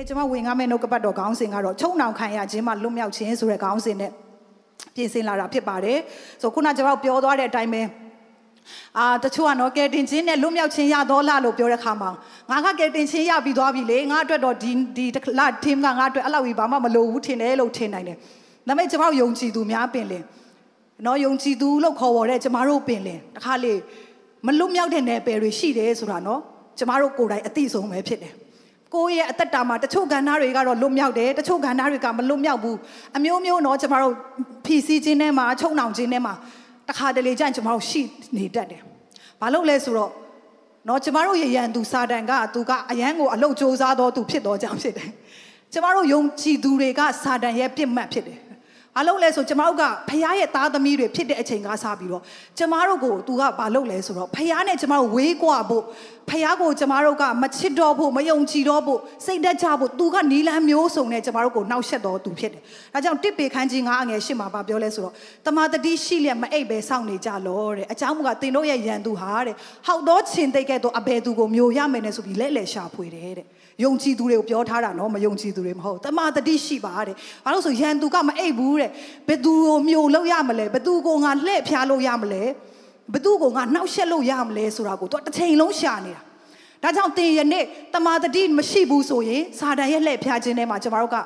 နေ့ကျွန်မဝင်ကားမဲ့နှုတ်ကပတ်တော်ခေါင်းစဉ်ကတော့ချုံနှောင်ခံရခြင်းမှလွတ်မြောက်ခြင်းဆိုတဲ့ခေါင်းစဉ်နဲ့ပြင်ဆင်လာတာဖြစ်ပါတယ်ဆိုခုနကျွန်တော်ပြောသွားတဲ့အတိုင်းပဲအာတချို့ကတော့ကယ်တင်ခြင်းနဲ့လွတ်မြောက်ခြင်းရတော့လားလို့ပြောတဲ့ခါမှာငါကကယ်တင်ခြင်းရပြီးသွားပြီလေငါအတွက်တော့ဒီဒီလာ team ကငါအတွက်အဲ့လောက်ကြီးဘာမှမလိုဘူးထင်တယ်လို့ထင်နိုင်တယ်ဒါပေမဲ့ကျွန်တော်ယုံကြည်သူများပင်လင်နော်ယုံကြည်သူလို့ခေါ်ပေါ်တဲ့ကျမတို့ပင်လင်တခါလေမလွတ်မြောက်တဲ့နယ်ပယ်တွေရှိတယ်ဆိုတာနော်ကျမတို့ကိုယ်တိုင်အသိဆုံးပဲဖြစ်တယ် ကိုယ့်ရဲ့အသက်တာမှာတချို့ကဏ္ဍတွေကတော့လွတ်မြောက်တယ်တချို့ကဏ္ဍတွေကမလွတ်မြောက်ဘူးအမျိုးမျိုးတော့ကျမတို့ဖြီးစည်းခြင်းထဲမှာချုံနှောင်ခြင်းထဲမှာတခါတလေကျရင်ကျမတို့ရှိနေတတ်တယ်ဘာလို့လဲဆိုတော့နော်ကျမတို့ရဲ့ရန်သူစာတန်ကသူကအယံကိုအလုတ်စ조사တော့သူဖြစ်တော့ကြောင်ဖြစ်တယ်ကျမတို့ယုံကြည်သူတွေကစာတန်ရဲ့ပြစ်မှတ်ဖြစ်တယ် ဘာလို့လဲဆိုကျမတို့ကဖခင်ရဲ့သားသမီးတွေဖြစ်တဲ့အချိန်ကစပြီးတော့ကျမတို့ကိုသူကဘာလုပ်လဲဆိုတော့ဖခင်နဲ့ကျမတို့ဝေးကွာဖို့ဖခင်ကိုကျမတို့ကမချစ်တော့ဖို့မယုံကြည်တော့ဖို့စိတ်သက်ကြဖို့သူကနီလန်းမျိုးစုံနဲ့ကျမတို့ကိုနှောက်ယှက်တော်သူဖြစ်တယ်။ဒါကြောင့်တစ်ပေခန်းကြီးငါအငယ်ရှစ်မှာပြောလဲဆိုတော့တမာတတိရှိလျက်မအိပ်ပဲစောင့်နေကြလောတဲ့အကြောင်းမူကတင်တို့ရဲ့ယံသူဟာတဲ့ဟောက်တော့ချင်တိတ်ကဲ့သို့အဘယ်သူကိုမျိုးရမယ်နဲ့ဆိုပြီးလဲလဲရှာဖွေတယ်တဲ့။ ယုံကြည်သူတွေကိုပြောထားတာနော်မယုံကြည်သူတွေမဟုတ်တမာတတိရှိပါတဲ့။ဘာလို့ဆိုရန်သူကမအိပ်ဘူးတဲ့။ဘယ်သူကိုမျိုးလို့ရမလဲဘယ်သူကိုငါလှည့်ဖျားလို့ရမလဲဘယ်သူကိုငါနှောက်ယှက်လို့ရမလဲဆိုတာကိုသူတစ်ချိန်လုံးရှာနေတာ။ဒါကြောင့်တင်ရနေ့တမာတတိမရှိဘူးဆိုရင်စာတန်ရဲ့လှည့်ဖျားခြင်းထဲမှာကျမတို့က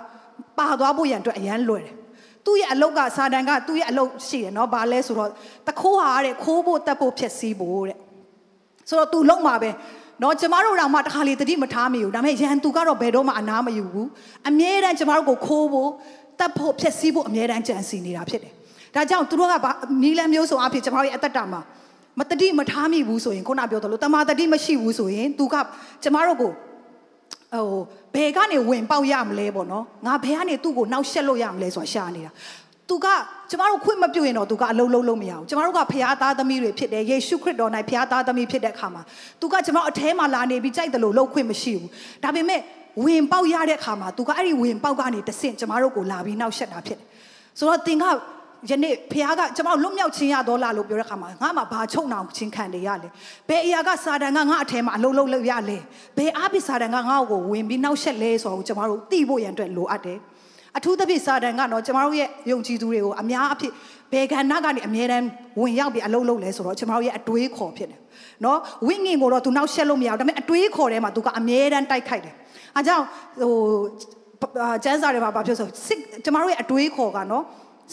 ပါသွားဖို့ရန်အတွက်အရန်လွယ်တယ်။သူ့ရဲ့အလုတ်ကစာတန်ကသူ့ရဲ့အလုတ်ရှိတယ်နော်။ဘာလဲဆိုတော့တခိုးဟာတဲ့ခိုးဖို့တက်ဖို့ဖြစ်စည်းဖို့တဲ့။ဆိုတော့ तू လုံးမှာပဲ နော်ကျမတို့တော့မှတခါလေတတိမထားမိဘူးဒါပေမဲ့ရန်သူကတော့ဘယ်တော့မှအနာမယူဘူးအမြဲတမ်းကျမတို့ကိုခိုးဖို့တက်ဖို့ဖြစ်စည်းဖို့အမြဲတမ်းကြံစီနေတာဖြစ်တယ်ဒါကြောင့်သူတို့ကနီးလန်းမျိုးစုံအဖြစ်ကျမတို့ရဲ့အသက်တာမှာမတတိမထားမိဘူးဆိုရင်ခုနပြောသလိုတမာတတိမရှိဘူးဆိုရင်သူကကျမတို့ကိုဟိုဘယ်ကနေဝင်ပေါက်ရမလဲပေါ့နော်ငါဘယ်ကနေသူ့ကိုနှောက်ရှက်လို့ရမလဲဆိုတာရှာနေတာ သူကကျမတို့ခွင့်မပြုတ်ရင်တော့သူကအလုံးလုံးလုံးမရဘူးကျမတို့ကဖခင်သားသမီးတွေဖြစ်တယ်ယေရှုခရစ်တော်၌ဖခင်သားသမီးဖြစ်တဲ့အခါမှာသူကကျမတို့အထဲမှာလာနေပြီးကြိုက်တယ်လို့လှုပ်ခွင့်မရှိဘူးဒါပေမဲ့ဝင်ပေါက်ရတဲ့အခါမှာသူကအဲ့ဒီဝင်ပေါက်ကနေတဆင့်ကျမတို့ကိုလာပြီးနှောက်ရှက်တာဖြစ်တယ်ဆိုတော့သင်ကယနေ့ဖခင်ကကျမတို့လွတ်မြောက်ခြင်းရတော့လားလို့ပြောတဲ့အခါမှာငါမှဘာချုံအောင်ချင်းခံနေရလဲဘယ်အရာကစာတန်ကငါအထဲမှာအလုံးလုံးလို့ရလဲဘယ်အပိစာတန်ကငါ့ကိုဝင်ပြီးနှောက်ရှက်လဲဆိုတော့ကျမတို့သိဖို့ရန်အတွက်လိုအပ်တယ် အထူးသဖြင့်စာတန်ကတော့ကျမတို့ရဲ့ယုံကြည်သူတွေကိုအများအဖြစ်ဘယ်ကဏ္ဍကနေအမြဲတမ်းဝင်ရောက်ပြီးအလုံးလုံးလဲဆိုတော့ကျမတို့ရဲ့အတွေးခေါ်ဖြစ်တယ်နော်ဝိညာဉ်ကိုတော့သူနောက်ရှက်လို့မရဘူးဒါပေမဲ့အတွေးခေါ်ထဲမှာသူကအမြဲတမ်းတိုက်ခိုက်တယ်အားကြောင့်ဟိုကျန်းစာတွေမှာဘာဖြစ်ဆိုစစ်ကျမတို့ရဲ့အတွေးခေါ်ကနော်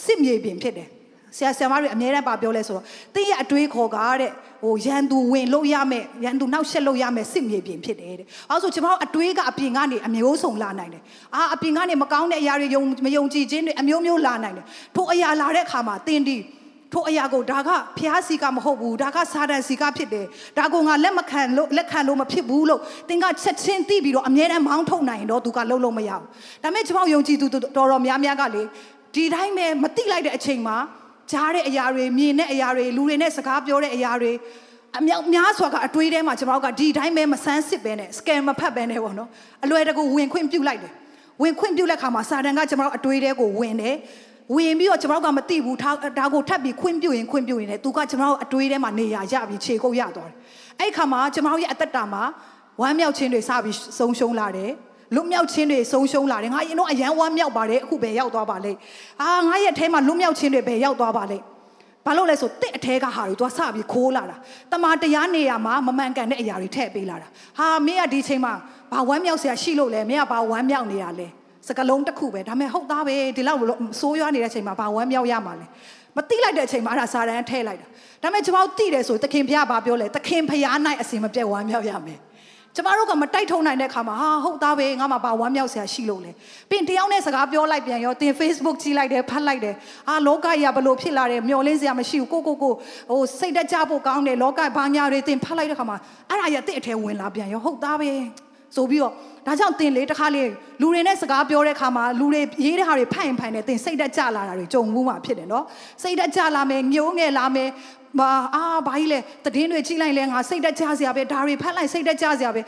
စစ်မြေပြင်ဖြစ်တယ် ဆရာဆရာမတွေအများအားပါပြောလဲဆိုတော့တင်းရဲ့အတွေးခေါ်ကတဲ့ဟိုရန်သူဝင်လို့ရမယ်ရန်သူနောက်ဆက်လို့ရမယ်စစ်မြေပြင်ဖြစ်တယ်တဲ့။အဲဆိုကျွန်တော်အတွေးကအပြင်ကနေအမျိုးစုံလာနိုင်တယ်။အာအပြင်ကနေမကောင်းတဲ့အရာတွေယုံမယုံကြည်ခြင်းတွေအမျိုးမျိုးလာနိုင်တယ်။ထို့အရာလာတဲ့အခါမှာတင်းဒီထို့အရာကိုဒါကဖျားစီကမဟုတ်ဘူးဒါကစာတန်စီကဖြစ်တယ်ဒါကိုငါလက်မခံလို့လက်ခံလို့မဖြစ်ဘူးလို့သင်ကချက်ချင်းသိပြီးတော့အမြဲတမ်းမောင်းထုတ်နိုင်တော့သူကလုံးလုံးမရဘူးဒါပေမဲ့ကျွန်တော်ယုံကြည်သူတော်တော်များများကလေဒီတိုင်းပဲမသိလိုက်တဲ့အချိန်မှာ ကြားတဲ့အရာတွေမြင်တဲ့အရာတွေလူတွေနဲ့စကားပြောတဲ့အရာတွေအမြောက်များစွာကအတွေးထဲမှာကျွန်တော်ကဒီတိုင်းပဲမဆန်းစစ်ပဲနဲ့ scam မဖတ်ပဲနဲ့ပေါ့နော်အလွယ်တကူဝင်ခွင့်ပြုတ်လိုက်တယ်ဝင်ခွင့်ပြုတ်လက်ခါမှာစာတန်ကကျွန်တော်အတွေးထဲကိုဝင်တယ်ဝင်ပြီးတော့ကျွန်တော်ကမသိဘူးဒါကိုထပ်ပြီးခွင့်ပြုတ်ရင်ခွင့်ပြုတ်ရင်လည်းသူကကျွန်တော်အတွေးထဲမှာနေရရပြီးခြေကုပ်ရသွားတယ်အဲ့ခါမှာကျွန်တော်ရဲ့အသက်တာမှာဝမ်းမြောက်ခြင်းတွေစပြီးဆုံးရှုံးလာတယ် လွတ်မြောက်ခြင်းတွေဆုံးရှုံးလာတယ်ငါရင်တော့အယံဝမ်းမြောက်ပါတယ်အခုပဲရောက်သွားပါလေအာငါရဲ့အထဲမှာလွတ်မြောက်ခြင်းတွေပဲရောက်သွားပါလေဘာလို့လဲဆိုတစ်အထဲကဟာတွေသူကစပြီးခိုးလာတာတမာတရားနေရမှာမမှန်ကန်တဲ့အရာတွေထည့်ပေးလာတာဟာမင်းကဒီချိန်မှာဘာဝမ်းမြောက်စရာရှိလို့လဲမင်းကဘာဝမ်းမြောက်နေရလဲစကလုံးတစ်ခုပဲဒါပေမဲ့ဟုတ်သားပဲဒီလောက်ဆိုးရွားနေတဲ့ချိန်မှာဘာဝမ်းမြောက်ရမှာလဲမတိလိုက်တဲ့အချိန်မှာအဲ့ဒါစာတန်းထည့်လိုက်တာဒါပေမဲ့ကျွန်တော်တိတယ်ဆိုသခင်ဖျားဘာပြောလဲသခင်ဖျားနိုင်အစင်မပြတ်ဝမ်းမြောက်ရမယ် ကျမတို့ကမတိုက်ထုံနိုင်တဲ့ခါမှာဟာဟုတ်သားပဲငါမှဘာဝမ်းမြောက်စရာရှိလို့လဲပြင်တယောက်နဲ့စကားပြောလိုက်ပြန်ရောတင် Facebook ကြည့်လိုက်တယ်ဖတ်လိုက်တယ်အာလောကကြီးကဘလို့ဖြစ်လာတယ်မျောလင်းစရာမရှိဘူးကိုကိုကိုဟိုစိတ်တကြဖို့ကောင်းတယ်လောကဘာညာတွေတင်ဖတ်လိုက်တဲ့ခါမှာအဲ့ဒါရတဲ့အအထဲဝင်လာပြန်ရောဟုတ်သားပဲဆိုပြီးတော့ဒါကြောင့်တင်လေတခါလေလူတွေနဲ့စကားပြောတဲ့ခါမှာလူတွေရေးတဲ့ဟာတွေဖတ်ရင်ဖတ်ရင်တင်စိတ်တက်ကြလာတာတွေကြုံမှုမှာဖြစ်တယ်နော်စိတ်တက်ကြလာမယ်ညှိုးငယ်လာမယ် ဘာအာဘာကြီးလဲတည်င်းတွေကြည့်လိုက်လဲငါစိတ်တက်ကြစရာပဲဒါတွေဖတ်လိုက်စိတ်တက်ကြစရာပဲ